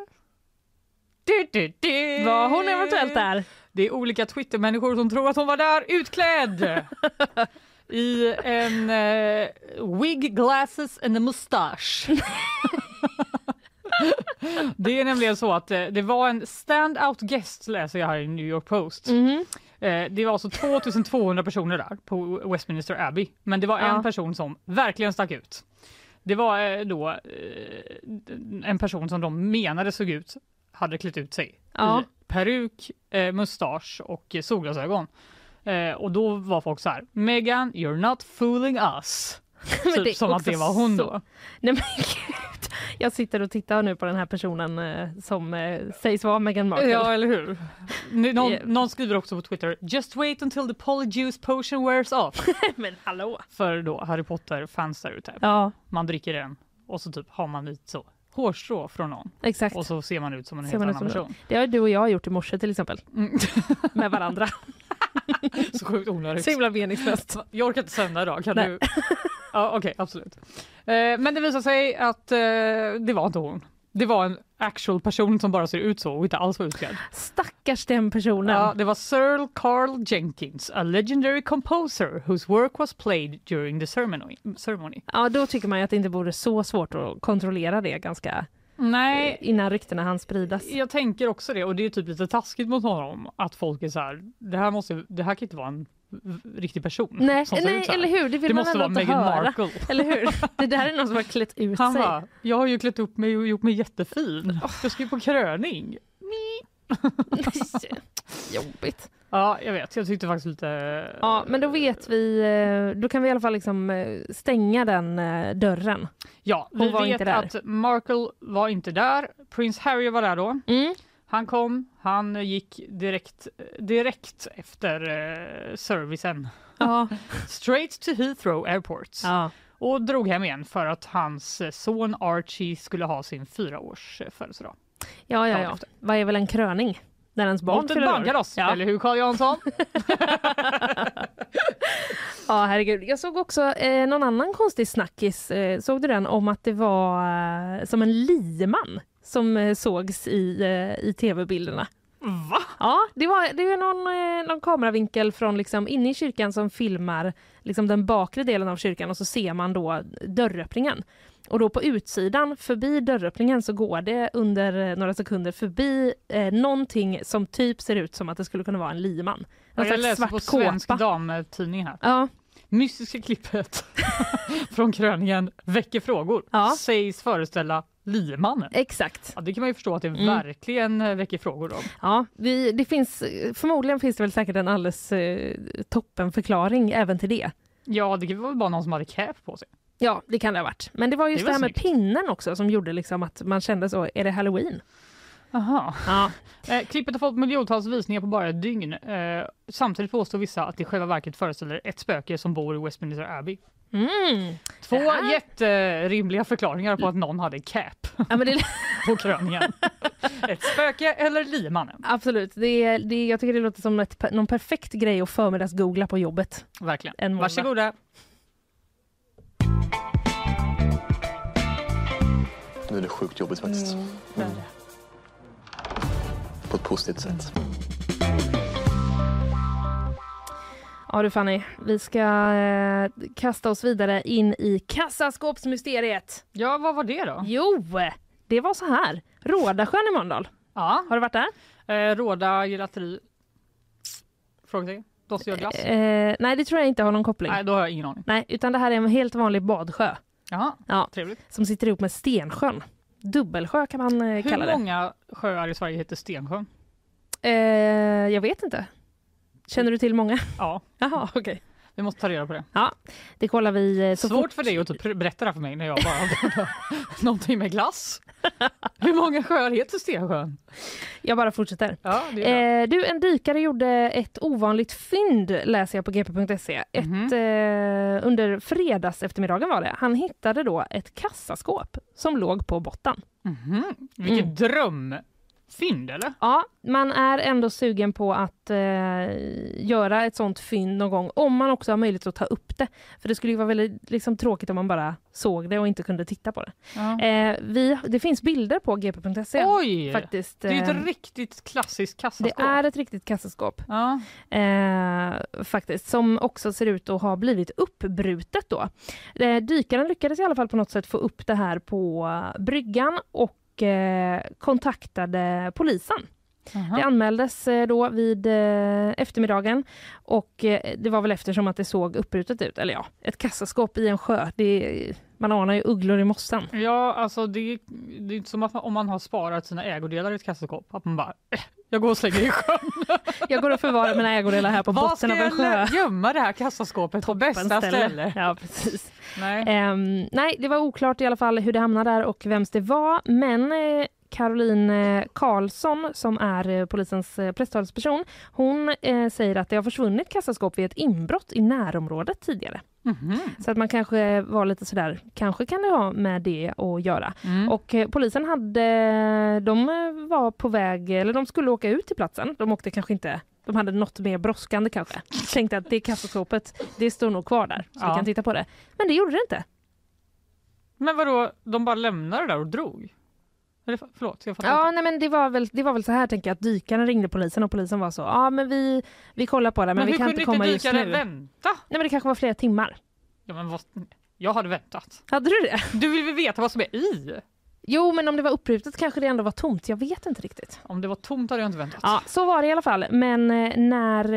Speaker 3: Du, du, du.
Speaker 2: Var hon eventuellt där?
Speaker 3: Det är olika Twitter-människor som tror att hon var där utklädd. I en eh, wig, glasses and a mustache. det är nämligen så att eh, det var en stand-out guest läser jag här i New York Post.
Speaker 2: Mhm.
Speaker 3: Eh, det var alltså 2200 personer där på Westminster Abbey. Men det var en
Speaker 2: Ja.
Speaker 3: person som verkligen stack ut. Det var eh, då eh, en person som de menade såg ut, hade klätt ut sig
Speaker 2: Ja.
Speaker 3: i peruk, eh, mustasch och eh, solglasögon. Eh, och då var folk så här, Megan, you're not fooling us. Typ som att det var hon
Speaker 2: så-
Speaker 3: då.
Speaker 2: Nej men. Jag sitter och tittar nu på den här personen eh, som eh, sägs vara Meghan Markle.
Speaker 3: Ja, eller hur? Någon,
Speaker 2: Yeah.
Speaker 3: någon skriver också på Twitter, just wait until the polyjuice potion wears off.
Speaker 2: men hallå.
Speaker 3: För då Harry Potter-fans där ute.
Speaker 2: Ja,
Speaker 3: Man dricker den och så typ har man lite så hårstrå från någon.
Speaker 2: exakt.
Speaker 3: Och så ser man ut som en
Speaker 2: Ser
Speaker 3: helt annan person.
Speaker 2: Det har du och jag gjort i morse till exempel.
Speaker 3: Mm.
Speaker 2: Med varandra.
Speaker 3: Så sjukt onödigt.
Speaker 2: Så himla meningslöst.
Speaker 3: Jag orkar inte sända idag, kan
Speaker 2: Nej.
Speaker 3: du? Ja, okej, absolut. Eh, men det visar sig att eh, det var inte hon. Det var en actual person som bara ser ut så och inte alls var utklädd.
Speaker 2: Stackars den personen.
Speaker 3: Ja, det var Sir Carl Jenkins, a legendary composer whose work was played during the ceremony. ceremony.
Speaker 2: Ja, då tycker man att det inte vore så svårt att kontrollera det ganska
Speaker 3: Nej,
Speaker 2: eh, innan ryktena hann spridas.
Speaker 3: jag tänker också det och det är typ lite taskigt mot honom att folk är så här, det här, måste, det här kan inte vara en riktig person.
Speaker 2: Nej, nej eller hur? Det vill
Speaker 3: Det
Speaker 2: man
Speaker 3: måste vara
Speaker 2: inte
Speaker 3: Meghan
Speaker 2: höra.
Speaker 3: Markle.
Speaker 2: Eller hur? Det där är någon som har klätt ut sig.
Speaker 3: bara, jag har ju klätt upp mig och gjort mig jättefin. Jag ska ju på kröning.
Speaker 2: Jobbigt.
Speaker 3: Ja, jag vet. Jag tyckte faktiskt lite...
Speaker 2: Ja, men då vet vi, eh, då kan vi i alla fall liksom eh, stänga den eh, dörren.
Speaker 3: Ja,
Speaker 2: Hon
Speaker 3: vi vet att Markle var inte där. Prins Harry var där då.
Speaker 2: Mm.
Speaker 3: Han kom, han gick direkt, direkt efter eh, servicen.
Speaker 2: Ja.
Speaker 3: Straight to Heathrow Airport.
Speaker 2: Ja.
Speaker 3: Och drog hem igen för att hans eh, son Archie skulle ha sin fyraårs födelsedag.
Speaker 2: Ja, ja, ja. Vad är väl en kröning? När ens barn fyller år.
Speaker 3: barnkalas,
Speaker 2: Ja.
Speaker 3: eller hur Carl Jansson?
Speaker 2: Ja, herregud. Jag såg också eh, någon annan konstig snackis. Eh, såg du den om att det var eh, som en lieman som eh, sågs i, eh, i tv-bilderna?
Speaker 3: Va?
Speaker 2: Ja, det var, det var någon, eh, någon kameravinkel från liksom inne i kyrkan som filmar liksom den bakre delen av kyrkan och så ser man då dörröppningen. Och då på utsidan, förbi dörröppningen, så går det under några sekunder förbi eh, någonting som typ ser ut som att det skulle kunna vara en lieman.
Speaker 3: Ja, jag läser på
Speaker 2: svart
Speaker 3: Svensk
Speaker 2: kåpa.
Speaker 3: Damtidning här.
Speaker 2: Ja,
Speaker 3: Mystiska klippet från kröningen väcker frågor.
Speaker 2: Ja.
Speaker 3: Sägs föreställa liemannen.
Speaker 2: exakt.
Speaker 3: Ja, det kan man ju förstå att det
Speaker 2: Mm.
Speaker 3: verkligen eh, väcker frågor om.
Speaker 2: Ja, vi, det finns, förmodligen finns det väl säkert en alldeles eh, toppen förklaring även till det.
Speaker 3: Ja, det var väl bara någon som hade cap på sig.
Speaker 2: Ja, det kan det ha varit. Men det var just
Speaker 3: Det
Speaker 2: det,
Speaker 3: var
Speaker 2: här med pinnen också som gjorde liksom att man kände så, är det halloween?
Speaker 3: Aha.
Speaker 2: Ja.
Speaker 3: Eh, klippet har fått miljontals visningar på bara ett dygn. Eh, samtidigt påstår vissa att det i själva verket föreställer ett spöke som bor i Westminster Abbey.
Speaker 2: Mm.
Speaker 3: Två
Speaker 2: här-
Speaker 3: jätterimliga förklaringar på att någon hade cap
Speaker 2: Ja, men det,
Speaker 3: på kröningen. ett spöke eller liemannen.
Speaker 2: absolut, det, det, jag tycker det låter som ett, någon perfekt grej att förmiddagsgoogla på jobbet.
Speaker 3: Verkligen.
Speaker 2: En måndag.
Speaker 3: Varsågoda.
Speaker 21: Nu är det sjukt jobbigt faktiskt. Mm. På ett positivt sätt.
Speaker 2: Ja du Fanny, vi ska eh, kasta oss vidare in i kassaskåpsmysteriet.
Speaker 3: Ja, vad var det då?
Speaker 2: Jo, det var så här. Rådasjön i Mölndal.
Speaker 3: Ja.
Speaker 2: Har du varit där?
Speaker 3: Eh, Råda gelateri... Frågetecken? Dossier glass?
Speaker 2: Eh, nej, det tror jag inte har någon koppling.
Speaker 3: Nej, då har jag ingen aning.
Speaker 2: Nej, utan det här är en helt vanlig badsjö.
Speaker 3: Jaha,
Speaker 2: ja,
Speaker 3: trevligt.
Speaker 2: som sitter ihop med Stensjön. Dubbelsjö kan man eh, kalla
Speaker 3: Hur
Speaker 2: det.
Speaker 3: många sjöar i Sverige heter Stensjön?
Speaker 2: Eh, jag vet inte. Känner du till många?
Speaker 3: Ja.
Speaker 2: Jaha, okej.
Speaker 3: Vi måste ta reda på det.
Speaker 2: Ja, det kollar vi eh, så
Speaker 3: Svårt
Speaker 2: fort.
Speaker 3: för dig att typ berätta det här för mig när jag bara någonting med glass. Hur många sjöar heter Stensjön?
Speaker 2: Jag bara fortsätter.
Speaker 3: Ja.
Speaker 2: Eh, du, en dykare gjorde ett ovanligt fynd, läser jag på gp.se. Ett,
Speaker 3: Mhm.
Speaker 2: eh, under fredags eftermiddagen var det. Han hittade då ett kassaskåp som låg på botten.
Speaker 3: Mhm. Vilket
Speaker 2: Mm.
Speaker 3: Drömfynd eller?
Speaker 2: Ja, man är ändå sugen på att eh, göra ett sånt fynd någon gång, om man också har möjlighet att ta upp det. För det skulle ju vara väldigt liksom, tråkigt om man bara såg det och inte kunde titta på det.
Speaker 3: Ja.
Speaker 2: Eh, vi, det finns bilder på gp.se.
Speaker 3: Oj!
Speaker 2: Faktiskt,
Speaker 3: Det är
Speaker 2: eh,
Speaker 3: ett riktigt klassiskt kassaskåp.
Speaker 2: det är ett riktigt kassaskåp.
Speaker 3: Ja.
Speaker 2: Eh, faktiskt, som också ser ut att ha blivit uppbrutet då. Eh, dykaren lyckades i alla fall på något sätt få upp det här på eh, bryggan och eh, Eh, kontaktade polisen. Det anmäldes eh, då vid eh, eftermiddagen och eh, det var väl eftersom att det såg uppbrutet ut. Eller ja, ett kassaskåp i en sjö. Det, man anar ju ugglor i mossen.
Speaker 3: Ja, alltså det, det är inte som att man, om man har sparat sina ägodelar i ett kassaskåp, att man bara jag går och slänger i sjön.
Speaker 2: Jag går och förvarar mina ägodelar här på
Speaker 3: Var
Speaker 2: botten
Speaker 3: ska
Speaker 2: av en sjö.
Speaker 3: jag lä- gömma det här kassaskåpet på bästa ställe?
Speaker 2: Ja, precis.
Speaker 3: Nej.
Speaker 2: Ehm, nej, det var oklart i alla fall hur det hamnade där och vems det var. Men Caroline eh, Karlsson, som är eh, polisens eh, presstalesperson, hon säger att det har försvunnit kassaskåp vid ett inbrott i närområdet tidigare.
Speaker 3: Mhm.
Speaker 2: Så att man kanske var lite sådär, kanske kan det ha med det att göra.
Speaker 3: Mm.
Speaker 2: Och polisen hade, de var på väg, eller de skulle åka ut till platsen. De åkte kanske inte, de hade något mer brådskande kanske. Tänkte att det kassaskåpet, det står nog kvar där, så
Speaker 3: Ja.
Speaker 2: vi kan titta på det. Men det gjorde det inte.
Speaker 3: Men vadå, de bara lämnade det där och drog? Förlåt, jag fattar
Speaker 2: Ja,
Speaker 3: inte.
Speaker 2: nej, men det var, väl, det var väl så här tänker jag, att dykaren ringde polisen och polisen var så, ja men vi, vi kollar på det men,
Speaker 3: Men
Speaker 2: vi
Speaker 3: hur
Speaker 2: kan
Speaker 3: kunde
Speaker 2: inte
Speaker 3: inte
Speaker 2: komma just
Speaker 3: dykaren
Speaker 2: nu.
Speaker 3: vänta?
Speaker 2: Nej men det kanske var flera timmar.
Speaker 3: Ja, men vad, jag hade väntat.
Speaker 2: Hade du det?
Speaker 3: Du vill väl veta vad som är i?
Speaker 2: Jo men om det var uppbrutet kanske det ändå var tomt, jag vet inte riktigt.
Speaker 3: Om det var tomt hade jag inte väntat.
Speaker 2: Ja, så var det i alla fall. Men eh, när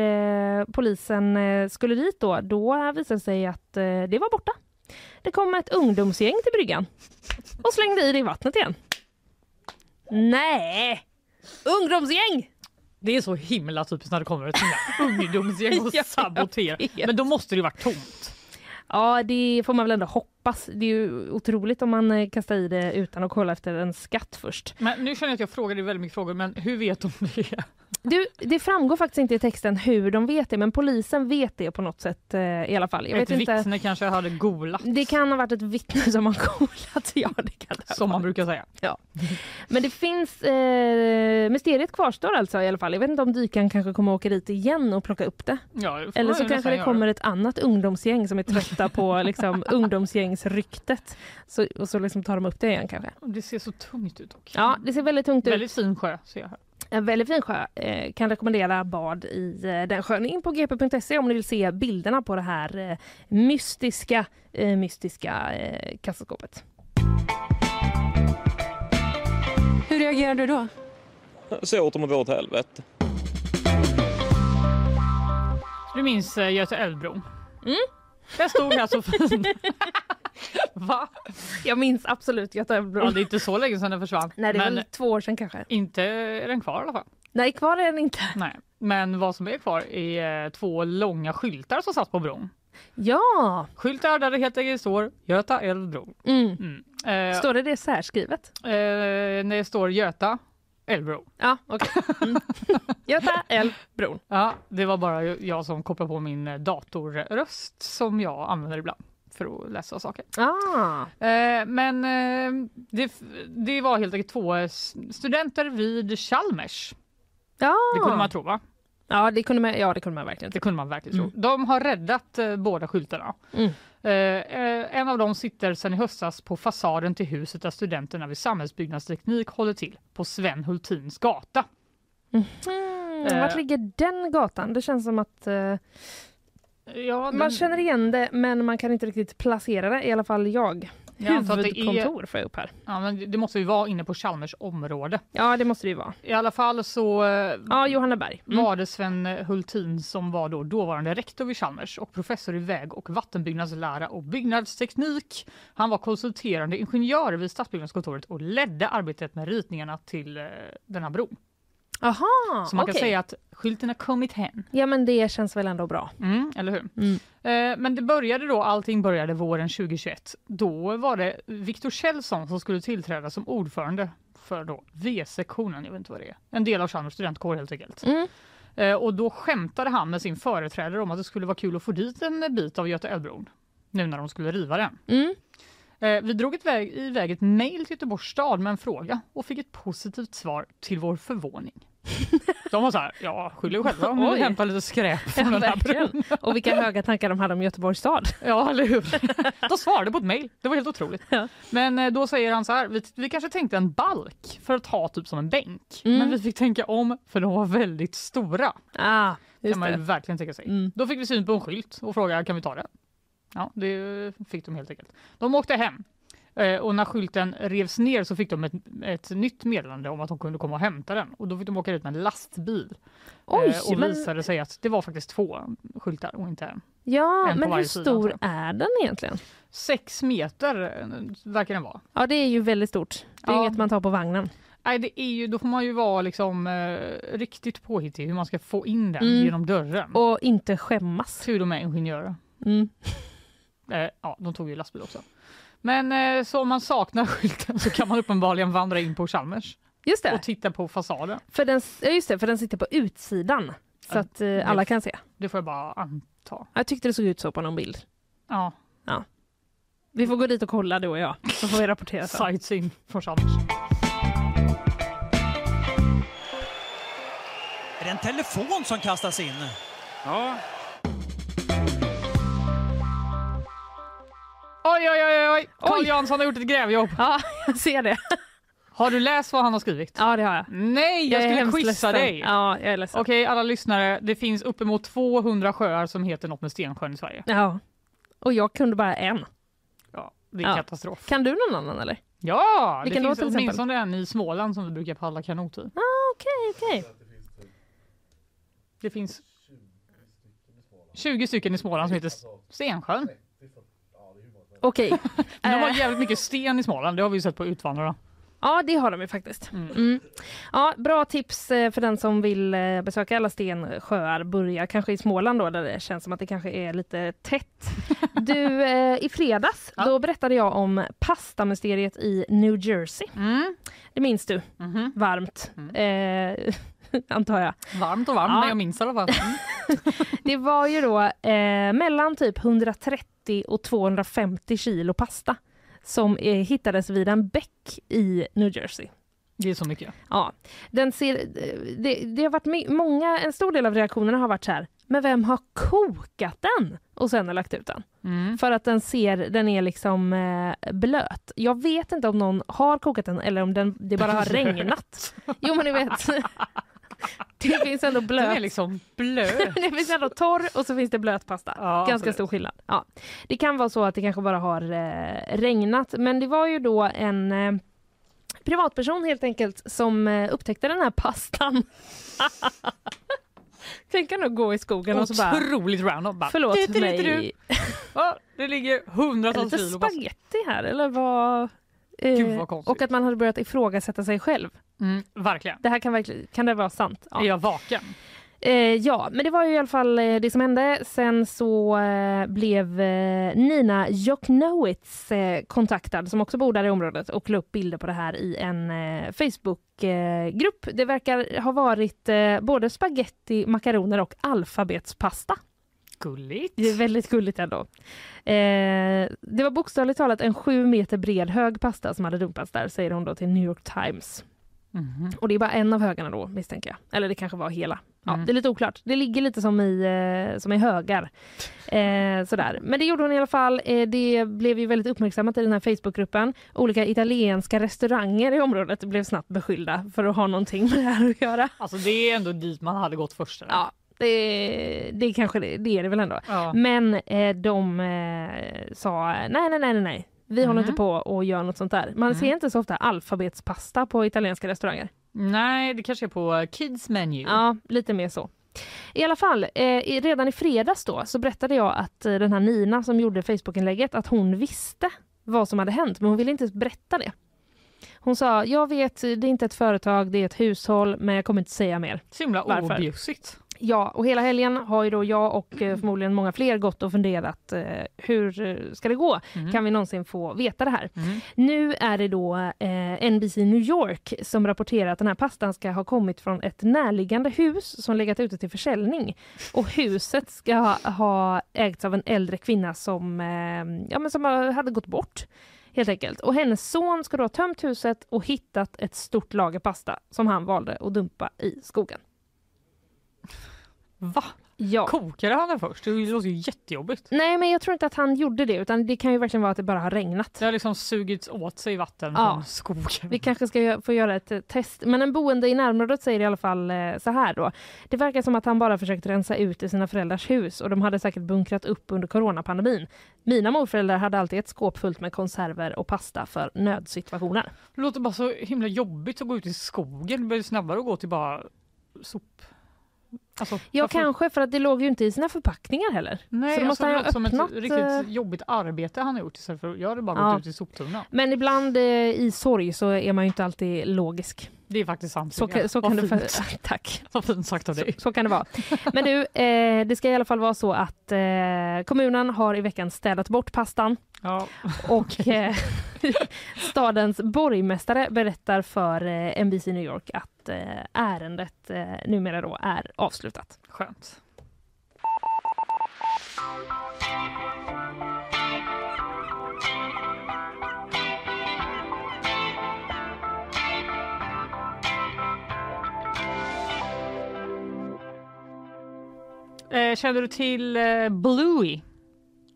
Speaker 2: eh, polisen eh, skulle dit då, då visade det sig att eh, det var borta. Det kom ett ungdomsgäng till bryggan och slängde i det i vattnet igen. Nej! Ungdomsgäng!
Speaker 3: Det är så himla typiskt när det kommer ett ungdomsgäng och saboterar. Men då måste det ju varit tomt.
Speaker 2: Ja, det får man väl ändå hoppas. Det är ju otroligt om man eh, kastar i det utan att kolla efter en skatt först.
Speaker 3: Men nu känner jag att jag frågar dig väldigt mycket frågor, men hur vet de det?
Speaker 2: Du, det framgår faktiskt inte i texten hur de vet det, men polisen vet det på något sätt eh, i alla fall. Jag
Speaker 3: ett
Speaker 2: vet inte.
Speaker 3: vittne kanske hade golat,
Speaker 2: Det kan ha varit ett vittne som har golat. Ja, det kan det
Speaker 3: som man brukar säga.
Speaker 2: Ja. Men det finns, eh, mysteriet kvarstår alltså i alla fall. Jag vet inte om dykaren kanske kommer åka dit igen och plocka upp det.
Speaker 3: Ja, det
Speaker 2: Eller så kanske det kommer ett annat ungdomsgäng som är trötta på liksom, ungdomsgängsryktet. Så, och så liksom tar de upp det igen kanske.
Speaker 3: Det ser så tungt ut dock.
Speaker 2: Ja, det ser väldigt tungt ut.
Speaker 3: Väldigt fin sjö ser jag här.
Speaker 2: En väldigt fin sjö. Eh, kan rekommendera bad i eh, den sjön. In på gp.se om ni vill se bilderna på det här eh, mystiska, eh, mystiska eh, kassaskåpet.
Speaker 22: Hur reagerar du då?
Speaker 23: Så åt dem att gå åt helvete.
Speaker 3: Du minns eh, Göta älvbron?
Speaker 2: Mm.
Speaker 3: Jag stod här så fin. Va?
Speaker 2: Jag minns absolut Göta älvbron.
Speaker 3: Ja, det är inte så länge sedan den försvann.
Speaker 2: Nej, det är väl två år sedan kanske.
Speaker 3: inte är den kvar i alla fall.
Speaker 2: Nej, kvar är den inte.
Speaker 3: Nej. Men vad som är kvar är eh, två långa skyltar som satt på bron.
Speaker 2: Ja!
Speaker 3: Skyltar där det helt enkelt står Göta älvbro.
Speaker 2: Mm.
Speaker 3: Eh,
Speaker 2: Står det det särskrivet?
Speaker 3: eh, när det står Göta älvbro.
Speaker 2: Ja, okej. Mm. Göta älvbron.
Speaker 3: Ja, det var bara jag som kopplade på min eh, datorröst som jag använder ibland för att läsa saker.
Speaker 2: Ah.
Speaker 3: Eh, men eh, det, det var helt enkelt två studenter vid Chalmers.
Speaker 2: Ja.
Speaker 3: Det kunde man tro va?
Speaker 2: Ja, det kunde man, ja, det kunde man verkligen
Speaker 3: Det kunde man verkligen
Speaker 2: Mm.
Speaker 3: tro. De har räddat eh, båda skyltarna.
Speaker 2: Mm.
Speaker 3: En av dem sitter sedan i höstas på fasaden till huset där studenterna vid samhällsbyggnadsteknik håller till på Sven Hultins gata.
Speaker 2: Mm, vart ligger den gatan? Det känns som att eh,
Speaker 3: Ja,
Speaker 2: man
Speaker 3: den-
Speaker 2: känner igen det men man kan inte riktigt placera det, i alla fall jag.
Speaker 3: Jag det är-
Speaker 2: huvudkontor får jag upp här.
Speaker 3: Ja, men det- måste ju vara inne på Chalmers område.
Speaker 2: Ja, det måste det ju vara.
Speaker 3: I alla fall så eh,
Speaker 2: Ja, Johanneberg. Mm.
Speaker 3: var det Sven Hultin som var då dåvarande rektor vid Chalmers och professor i väg och vattenbyggnadslära och byggnadsteknik. Han var konsulterande ingenjör vid stadsbyggnadskontoret och ledde arbetet med ritningarna till eh, den här bron.
Speaker 2: Aha,
Speaker 3: Så man kan
Speaker 2: okej.
Speaker 3: säga att skylten har kommit hem.
Speaker 2: Ja, men det känns väl ändå bra.
Speaker 3: Mm, eller hur?
Speaker 2: Mm.
Speaker 3: Eh, men det började då, allting började våren 2021. Då var det Viktor Kjellson som skulle tillträda som ordförande för då V-sektionen, jag vet inte vad det är. En del av Chalmers studentkår helt enkelt.
Speaker 2: Mm.
Speaker 3: Eh, och då skämtade han med sin företrädare om att det skulle vara kul att få dit en bit av Göta älvbron. Nu när de skulle riva den.
Speaker 2: Mm.
Speaker 3: Eh, vi drog iväg ett mejl till Göteborgs stad med en fråga och fick ett positivt svar till vår förvåning. De var så här, ja skyll er själva om ni
Speaker 2: Oj.
Speaker 3: vill hämta lite skräp
Speaker 2: Ja,
Speaker 3: från den här bron.
Speaker 2: Och vilka höga tankar de hade om Göteborgs stad.
Speaker 3: Ja, eller hur? De svarade på ett mejl. Det var helt otroligt. Men eh, då säger han så här, vi, vi kanske tänkte en balk för att ha typ som en bänk.
Speaker 2: Mm.
Speaker 3: Men vi fick tänka om för de var väldigt stora.
Speaker 2: Ah,
Speaker 3: kan man ju
Speaker 2: det.
Speaker 3: verkligen tänka sig.
Speaker 2: Mm.
Speaker 3: Då fick vi syn på en skylt och frågade kan vi ta den? Ja, det fick de helt enkelt. De åkte hem. Eh, Och när skylten revs ner så fick de ett, ett nytt meddelande om att de kunde komma och hämta den. Och då fick de åka ut med en lastbil.
Speaker 2: Oj,
Speaker 3: Eh, och
Speaker 2: men-
Speaker 3: visade sig att det var faktiskt två skyltar och inte en.
Speaker 2: Ja,
Speaker 3: En
Speaker 2: men hur
Speaker 3: sida,
Speaker 2: stor
Speaker 3: antar
Speaker 2: är den egentligen?
Speaker 3: Sex meter eh, verkar den vara.
Speaker 2: Ja, det är ju väldigt stort. Det är
Speaker 3: Ja.
Speaker 2: inget man tar på vagnen.
Speaker 3: Nej, det är ju, då får man ju vara liksom, eh, riktigt påhittig hur man ska få in den
Speaker 2: Mm.
Speaker 3: genom dörren.
Speaker 2: Och inte skämmas.
Speaker 3: Tur de är ingenjörer.
Speaker 2: Mm.
Speaker 3: Eh, ja, de tog ju lastbil också. Men eh, så om man saknar skylten så kan man uppenbarligen vandra in på Chalmers
Speaker 2: Just det.
Speaker 3: och titta på fasaden.
Speaker 2: För den, ja, just det, för den sitter på utsidan. Så att eh, alla kan se.
Speaker 3: Det får jag bara anta.
Speaker 2: Jag tyckte det såg ut så på någon bild.
Speaker 3: Ja.
Speaker 2: Ja. Vi får gå dit och kolla du och jag, så får vi rapportera sen.
Speaker 3: Sightseeing från Chalmers.
Speaker 24: Är det en telefon som kastas in?
Speaker 3: Ja. Oj, oj, oj, oj! Carl. Jansson har gjort ett grävjobb.
Speaker 2: Ja, jag ser det.
Speaker 3: Har du läst vad han har skrivit?
Speaker 2: Ja, det har jag.
Speaker 3: Nej, jag,
Speaker 2: är
Speaker 3: skulle quizza
Speaker 2: ledsen.
Speaker 3: dig.
Speaker 2: Ja, jag är ledsen.
Speaker 3: Okej, alla lyssnare. Det finns uppemot 200 sjöar som heter något med Stensjön i Sverige.
Speaker 2: Ja. Och jag kunde bara en.
Speaker 3: Ja, det är
Speaker 2: Ja.
Speaker 3: katastrof.
Speaker 2: Kan du någon annan eller?
Speaker 3: Ja, det
Speaker 2: Vilken då
Speaker 3: finns
Speaker 2: till exempel?
Speaker 3: åtminstone en i Småland som vi brukar paddla kanot i.
Speaker 2: Ah, okej, okej.
Speaker 3: Det finns 20 stycken i Småland som heter Stensjön.
Speaker 2: Okej.
Speaker 3: De har
Speaker 2: Eh.
Speaker 3: jävligt mycket sten i Småland, det har vi ju sett på Utvandrarna.
Speaker 2: Ja, det har de ju faktiskt. Mm. Ja, bra tips eh, för den som vill eh, besöka alla stensjöar. Börja kanske i Småland då, där det känns som att det kanske är lite tätt. Du, i fredags då berättade jag om pastamysteriet i New Jersey.
Speaker 3: Mm.
Speaker 2: Det minns du?
Speaker 3: Mhm.
Speaker 2: Varmt, eh, antar jag.
Speaker 3: Varmt och varmt,
Speaker 2: Ja.
Speaker 3: jag minns i alla fall. Mm.
Speaker 2: Det var ju då eh, mellan typ 130 och 250 kilo pasta som eh, hittades vid en bäck i New Jersey.
Speaker 3: Det är så mycket.
Speaker 2: Ja, den ser, det, det har varit många, en stor del av reaktionerna har varit så här, men vem har kokat den och sen har lagt ut den?
Speaker 3: Mm.
Speaker 2: För att den ser, den är liksom eh, blöt. Jag vet inte om någon har kokat den eller om den, det bara har regnat. Jo men ni vet. Det finns ändå blöt.
Speaker 3: Den är liksom blöt.
Speaker 2: det finns ändå torr och så finns det blöt pasta.
Speaker 3: Ja,
Speaker 2: Ganska stor skillnad. Ja. Det kan vara så att det kanske bara har eh, regnat men det var ju då en eh, privatperson helt enkelt som eh, upptäckte den här pastan. Tänk du gå i skogen och så bara
Speaker 3: Otroligt random. Bara,
Speaker 2: Förlåt
Speaker 3: "Dit, dit,
Speaker 2: mig.
Speaker 3: dit, dit." Ja, det ligger
Speaker 2: Är det
Speaker 3: hundratals
Speaker 2: lite
Speaker 3: kilo pasta.
Speaker 2: spaghetti här eller vad? Eh,
Speaker 3: Gud, vad konstigt.
Speaker 2: och att man hade börjat ifrågasätta sig själv.
Speaker 3: Mm, verkligen.
Speaker 2: Det här kan verkligen, kan det vara sant?
Speaker 3: Är jag vaken?
Speaker 2: Eh, ja, men det var ju i alla fall eh, det som hände. Sen så eh, blev eh, Nina Joknowitz eh, kontaktad som också bor där i området och la upp bilder på det här i en eh, Facebookgrupp. det verkar ha varit eh, både spaghetti, makaroner och alfabetspasta.
Speaker 3: Gulligt.
Speaker 2: Det är väldigt gulligt ändå. Eh, det var bokstavligt talat en sju meter bred hög pasta som hade dumpats där, säger hon då till New York Times.
Speaker 3: Mhm.
Speaker 2: Och det är bara en av högarna då misstänker jag. Eller det kanske var hela. Ja,
Speaker 3: Mm.
Speaker 2: Det är lite oklart. Det ligger lite som i, eh, som i högar. Eh, sådär. Men det gjorde hon i alla fall. Eh, det blev ju väldigt uppmärksammat i den här Facebookgruppen. Olika italienska restauranger i området blev snabbt beskyllda för att ha någonting med det här att göra.
Speaker 3: Alltså det är ändå dit man hade gått först. eller?
Speaker 2: Ja, det, kanske det, det är det väl ändå.
Speaker 3: Ja.
Speaker 2: Men eh, de eh, sa nej, nej, nej, nej, nej. Vi håller
Speaker 3: Mm.
Speaker 2: inte på och gör något sånt där. Man ser inte så ofta alfabetspasta på italienska restauranger.
Speaker 3: Nej, det kanske är på Kids Menu.
Speaker 2: Ja, lite mer så. I alla fall, eh, redan i fredags då så berättade jag att eh, den här Nina som gjorde Facebookinlägget att hon visste vad som hade hänt men hon ville inte berätta det. Hon sa, jag vet, det är inte ett företag, det är ett hushåll men jag kommer inte säga mer.
Speaker 3: Så himla
Speaker 2: Varför?
Speaker 3: objussigt.
Speaker 2: Ja, och hela helgen har ju då jag och eh, förmodligen många fler gått och funderat eh, hur eh, ska det gå?
Speaker 3: Mm.
Speaker 2: Kan vi någonsin få veta det här? Nu är det då NBC New York som rapporterar att den här pastan ska ha kommit från ett närliggande hus som legat ute till försäljning. Och huset ska ha, ha ägts av en äldre kvinna som, ja, men som hade gått bort. Helt enkelt. Och hennes son ska då ha tömt huset och hittat ett stort lager pasta som han valde att dumpa i skogen.
Speaker 3: Va?
Speaker 2: Ja.
Speaker 3: Kokade han den först? Det låter ju jättejobbigt.
Speaker 2: Nej, men jag tror inte att han gjorde det, utan det kan ju verkligen vara att det bara har regnat.
Speaker 3: Det har liksom sugits åt sig vatten
Speaker 2: Ja.
Speaker 3: från skogen.
Speaker 2: Vi kanske ska få göra ett eh, test. Men en boende i närområdet säger i alla fall eh, så här då. Det verkar som att han bara försökt rensa ut i sina föräldrars hus och de hade säkert bunkrat upp under coronapandemin. Mina morföräldrar hade alltid ett skåp fullt med konserver och pasta för nödsituationer.
Speaker 3: Det låter bara så himla jobbigt att gå ut i skogen. Det blir snabbare att gå till bara sop... Alltså,
Speaker 2: Ja,
Speaker 3: varför-
Speaker 2: kanske för att det låg ju inte i sina förpackningar heller.
Speaker 3: Nej,
Speaker 2: så då måste
Speaker 3: alltså,
Speaker 2: han
Speaker 3: det låter som ett
Speaker 2: öppnat... eh,
Speaker 3: riktigt jobbigt arbete han har gjort istället för jag hade bara
Speaker 2: Ja.
Speaker 3: gått ut i soptunnan.
Speaker 2: Men ibland eh, i sorg så är man ju inte alltid logisk.
Speaker 3: Det är faktiskt sant.
Speaker 2: Så, så kan det
Speaker 3: fint.
Speaker 2: Tack.
Speaker 3: Vad fint sagt av dig.
Speaker 2: Så, så kan det vara. Men du, eh, det ska i alla fall vara så att eh, kommunen har i veckan städat bort pastan.
Speaker 3: Ja.
Speaker 2: Och eh, stadens borgmästare berättar för eh, NBC New York att eh, ärendet eh, numera då är avslutat.
Speaker 3: Skönt. Eh, känner du till eh, Bluey?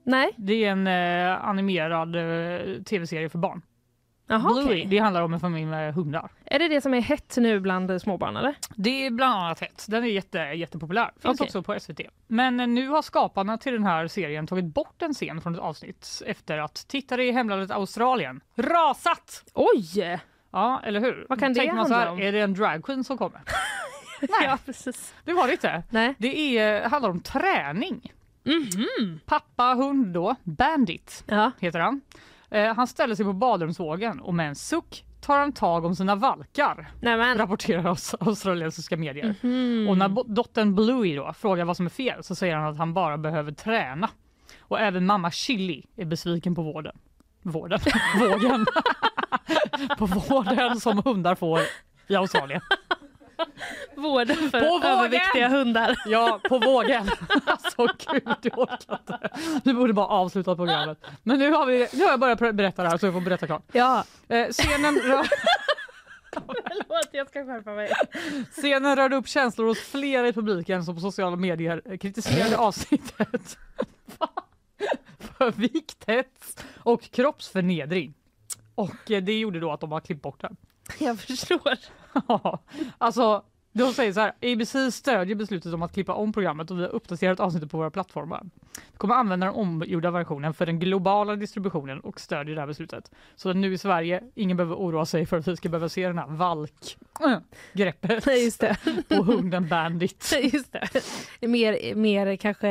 Speaker 2: Nej.
Speaker 3: Det är en eh, animerad eh, tv-serie för barn.
Speaker 2: Jaha,
Speaker 3: Bluey,
Speaker 2: okej.
Speaker 3: det handlar om en familj med hundar.
Speaker 2: Är det det som är hett nu bland småbarn eller?
Speaker 3: Det är bland annat hett. Den är jätte, jättepopulär. Finns
Speaker 2: Okej.
Speaker 3: också på SVT. Men eh, nu har skaparna till den här serien tagit bort en scen från ett avsnitt efter att tittare i hemlandet Australien rasat!
Speaker 2: Oj!
Speaker 3: Ja, eller hur?
Speaker 2: Vad kan det
Speaker 3: man så
Speaker 2: handla
Speaker 3: här,
Speaker 2: om?
Speaker 3: Är det en dragqueen som kommer? Nej,
Speaker 2: ja, precis.
Speaker 3: det var det inte.
Speaker 2: Nej.
Speaker 3: Det är, handlar om träning.
Speaker 2: Mhm.
Speaker 3: Pappa hund då, Bandit
Speaker 2: Ja.
Speaker 3: heter han. Eh, han ställer sig på badrumsvågen och med en suck tar han tag om sina valkar.
Speaker 2: Nämen.
Speaker 3: Rapporterar aus- australiensiska medier.
Speaker 2: Mhm.
Speaker 3: Och när dottern Bluey då frågar vad som är fel så säger han att han bara behöver träna. Och även mamma Chili är besviken på vården. Vården? Vågen. på vården som hundar får i Australien.
Speaker 2: Vården för
Speaker 3: På vågen!
Speaker 2: överviktiga hundar.
Speaker 3: Ja, på vågen. Alltså gud, jag orkar inte. Vi borde bara avsluta programmet. Men nu har, vi, nu har jag börjat berätta det här så jag får berätta klart.
Speaker 2: Ja.
Speaker 3: Eh, scenen, rör,
Speaker 2: Förlåt, jag ska skärpa mig.
Speaker 3: scenen rörde upp känslor hos flera i publiken som på sociala medier kritiserade avsnittet för vikthets och kroppsförnedring. Och eh, det gjorde då att de har klippt bort den.
Speaker 2: Jag förstår.
Speaker 3: Ja, alltså de säger så här, ABC stödjer beslutet om att klippa om programmet och vi har uppdaterat avsnittet på våra plattformar. Vi kommer använda den omgjorda versionen för den globala distributionen och stödjer det här beslutet. Så nu i Sverige, ingen behöver oroa sig för att vi ska behöva se den här valk-greppet på hunden Bandit.
Speaker 2: Just det. Mer, mer kanske,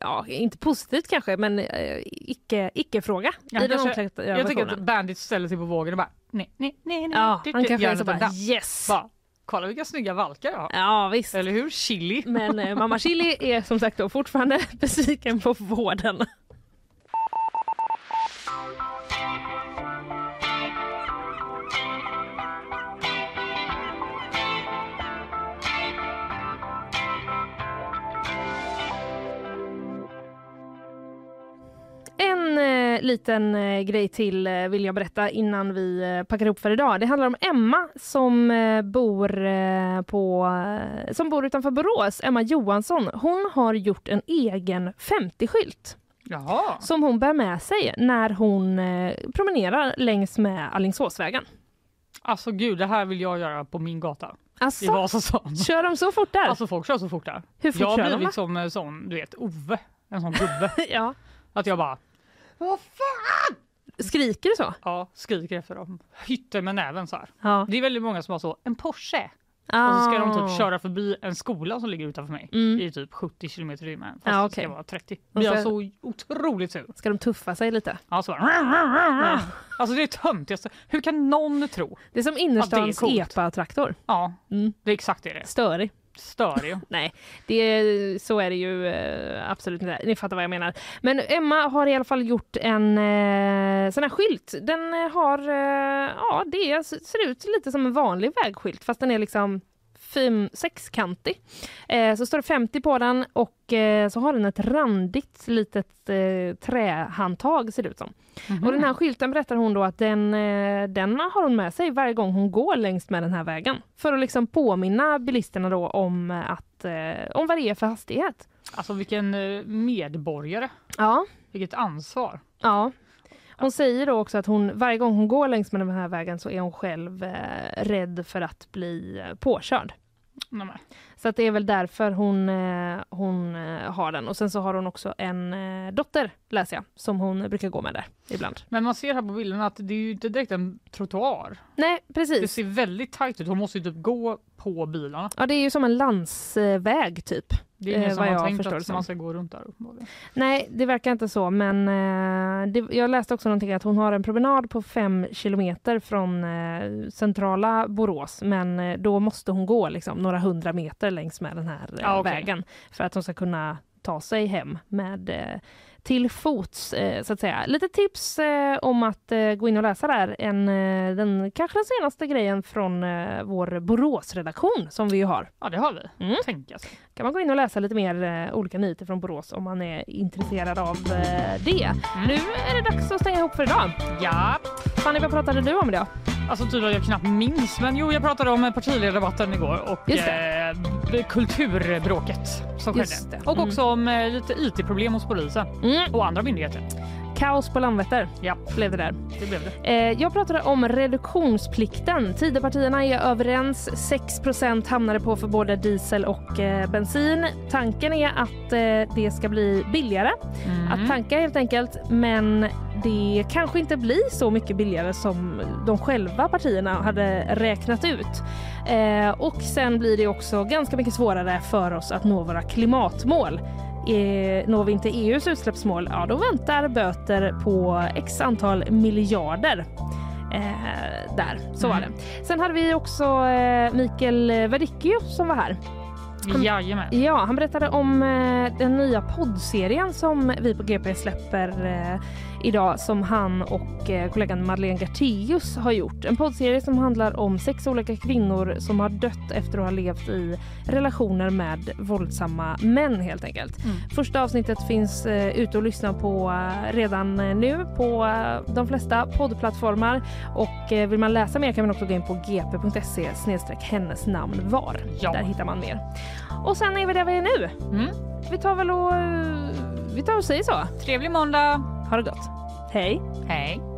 Speaker 2: ja, inte positivt kanske, men eh, icke, icke-fråga
Speaker 3: Ja,
Speaker 2: i den omklädda
Speaker 3: jag tycker att. Bandit ställer sig på vågen och bara nej, nej, nej, nej.
Speaker 2: Ja, han kanske är så bara yes.
Speaker 3: Bara, kolla vilka snygga valkar jag har.
Speaker 2: Ja visst.
Speaker 3: Eller hur? Chili.
Speaker 2: Men eh, mamma Chili är som sagt då fortfarande besviken på vården. En eh, liten eh, grej till eh, vill jag berätta innan vi eh, packar ihop för idag. Det handlar om Emma som eh, bor, eh, på, eh, som bor utanför Borås. Emma Johansson. Hon har gjort en egen 50-skylt
Speaker 3: Jaha.
Speaker 2: som hon bär med sig när hon promenerar längs med Alingsåsvägen.
Speaker 3: Alltså gud, det här vill jag göra på min gata.
Speaker 2: Alltså,
Speaker 3: I Vasastan.
Speaker 2: Kör de så fort där?
Speaker 3: Alltså folk kör så fort där.
Speaker 2: Hur fort
Speaker 3: jag
Speaker 2: då?
Speaker 3: liksom en sån, du vet, Ove. En sån gubbe.
Speaker 2: ja.
Speaker 3: Att jag bara, vad fan!
Speaker 2: Skriker det så?
Speaker 3: Ja, skriker efter dem. Hytter med näven så här.
Speaker 2: Ja.
Speaker 3: Det är väldigt många som har så, en Porsche. Och så ska de
Speaker 2: Ah.
Speaker 3: typ köra förbi en skola som ligger utanför mig
Speaker 2: Mm.
Speaker 3: i typ 70 km i timmen. Fast
Speaker 2: Ja,
Speaker 3: det ska vara 30.
Speaker 2: Och
Speaker 3: Blir jag
Speaker 2: så-
Speaker 3: så otroligt sur.
Speaker 2: Ska de tuffa sig lite?
Speaker 3: Ja, så bara, Alltså det är töntigt. Hur kan någon tro
Speaker 2: Det är som
Speaker 3: att
Speaker 2: innerstans
Speaker 3: det är coolt?
Speaker 2: epa-traktor.
Speaker 3: Ja, det är exakt det det är.
Speaker 2: Störig.
Speaker 3: Störig.
Speaker 2: Nej, det så är det ju eh, absolut inte. Ni fattar vad jag menar. Men Emma har i alla fall gjort en eh, sån här skylt. Den har, eh, ja det ser ut lite som en vanlig vägskylt fast den är liksom fem, sexkantig. Eh, så står det 50 på den och eh, så har den ett randigt litet eh, trähandtag ser det ut som.
Speaker 3: Mhm.
Speaker 2: Och den här skylten berättar hon då att den, eh, den har hon med sig varje gång hon går längs med den här vägen. För att liksom påminna bilisterna då om, att, eh, om vad det är för hastighet.
Speaker 3: Alltså vilken eh, medborgare.
Speaker 2: Ja.
Speaker 3: Vilket ansvar.
Speaker 2: Ja. Hon säger då också att hon varje gång hon går längs med den här vägen så är hon själv eh, rädd för att bli eh, påkörd.
Speaker 3: Nej.
Speaker 2: Så att det är väl därför hon, eh, hon eh, har den. Och sen så har hon också en eh, dotter, läser jag, som hon brukar gå med där ibland.
Speaker 3: Men man ser här på bilderna att det är ju inte direkt en trottoar.
Speaker 2: Nej, precis.
Speaker 3: Det ser väldigt tajt ut. Hon måste ju typ gå på bilarna.
Speaker 2: Ja, det är ju som en landsväg typ.
Speaker 3: Det är ingen som har tänkt att man ska gå runt där uppenbarligen.
Speaker 2: Nej, det verkar inte så, men eh, det, jag läste också någonting att hon har en promenad på fem kilometer från eh, centrala Borås, men eh, då måste hon gå liksom, några hundra meter längs med den här eh,
Speaker 3: Ja, okej.
Speaker 2: vägen för att hon ska kunna ta sig hem med eh, till fots, eh, så att säga. Lite tips om att gå in och läsa där. En, den kanske den senaste grejen från vår Boråsredaktion som vi ju har.
Speaker 3: Ja, det har vi.
Speaker 2: Mm.
Speaker 3: Tänka sig.
Speaker 2: kan man gå in och läsa lite mer olika nyheter från Borås om man är intresserad av det. Nu är det dags att stänga ihop för idag.
Speaker 3: Ja.
Speaker 2: Fanny, vad pratade du om idag?
Speaker 3: Alltså att jag knappt minns, men jo, jag pratade om partiledardebatten igår och eh, kulturbråket som skedde.
Speaker 2: det.
Speaker 3: Och
Speaker 2: Mm.
Speaker 3: också om eh, lite IT-problem hos polisen och andra myndigheter.
Speaker 2: Kaos på Landvetter
Speaker 3: ja.
Speaker 2: blev det där.
Speaker 3: Det blev det.
Speaker 2: Eh, jag pratade om reduktionsplikten. Tidöpartierna är överens. 6 hamnar det på för både diesel och eh, bensin. Tanken är att eh, det ska bli billigare
Speaker 3: Mm.
Speaker 2: att tanka helt enkelt. Men det kanske inte blir så mycket billigare som de själva partierna hade räknat ut. Eh, och sen blir det också ganska mycket svårare för oss att nå våra klimatmål. Eh, når vi inte EUs utsläppsmål, ja då väntar böter på x antal miljarder. Eh, där, så var det. Sen hade vi också eh, Mikael Verdicchio som var här.
Speaker 3: Jajamän.
Speaker 2: Ja, han berättade om eh, den nya poddserien som vi på GP släpper eh, idag som han och eh, kollegan Madeleine Gartius har gjort. En poddserie som handlar om sex olika kvinnor som har dött efter att ha levt i relationer med våldsamma män helt enkelt.
Speaker 3: Mm.
Speaker 2: Första avsnittet finns eh, ute och lyssna på eh, redan nu på de flesta poddplattformar och vill man läsa mer kan man också gå in på gp.se hennes namn var.
Speaker 3: Ja.
Speaker 2: Där hittar man mer. Och sen är vi där vi är nu.
Speaker 3: Mm.
Speaker 2: Vi tar väl och, eh, vi tar och säger så.
Speaker 3: Trevlig måndag!
Speaker 2: Ha det gott. Hej!
Speaker 3: Hej!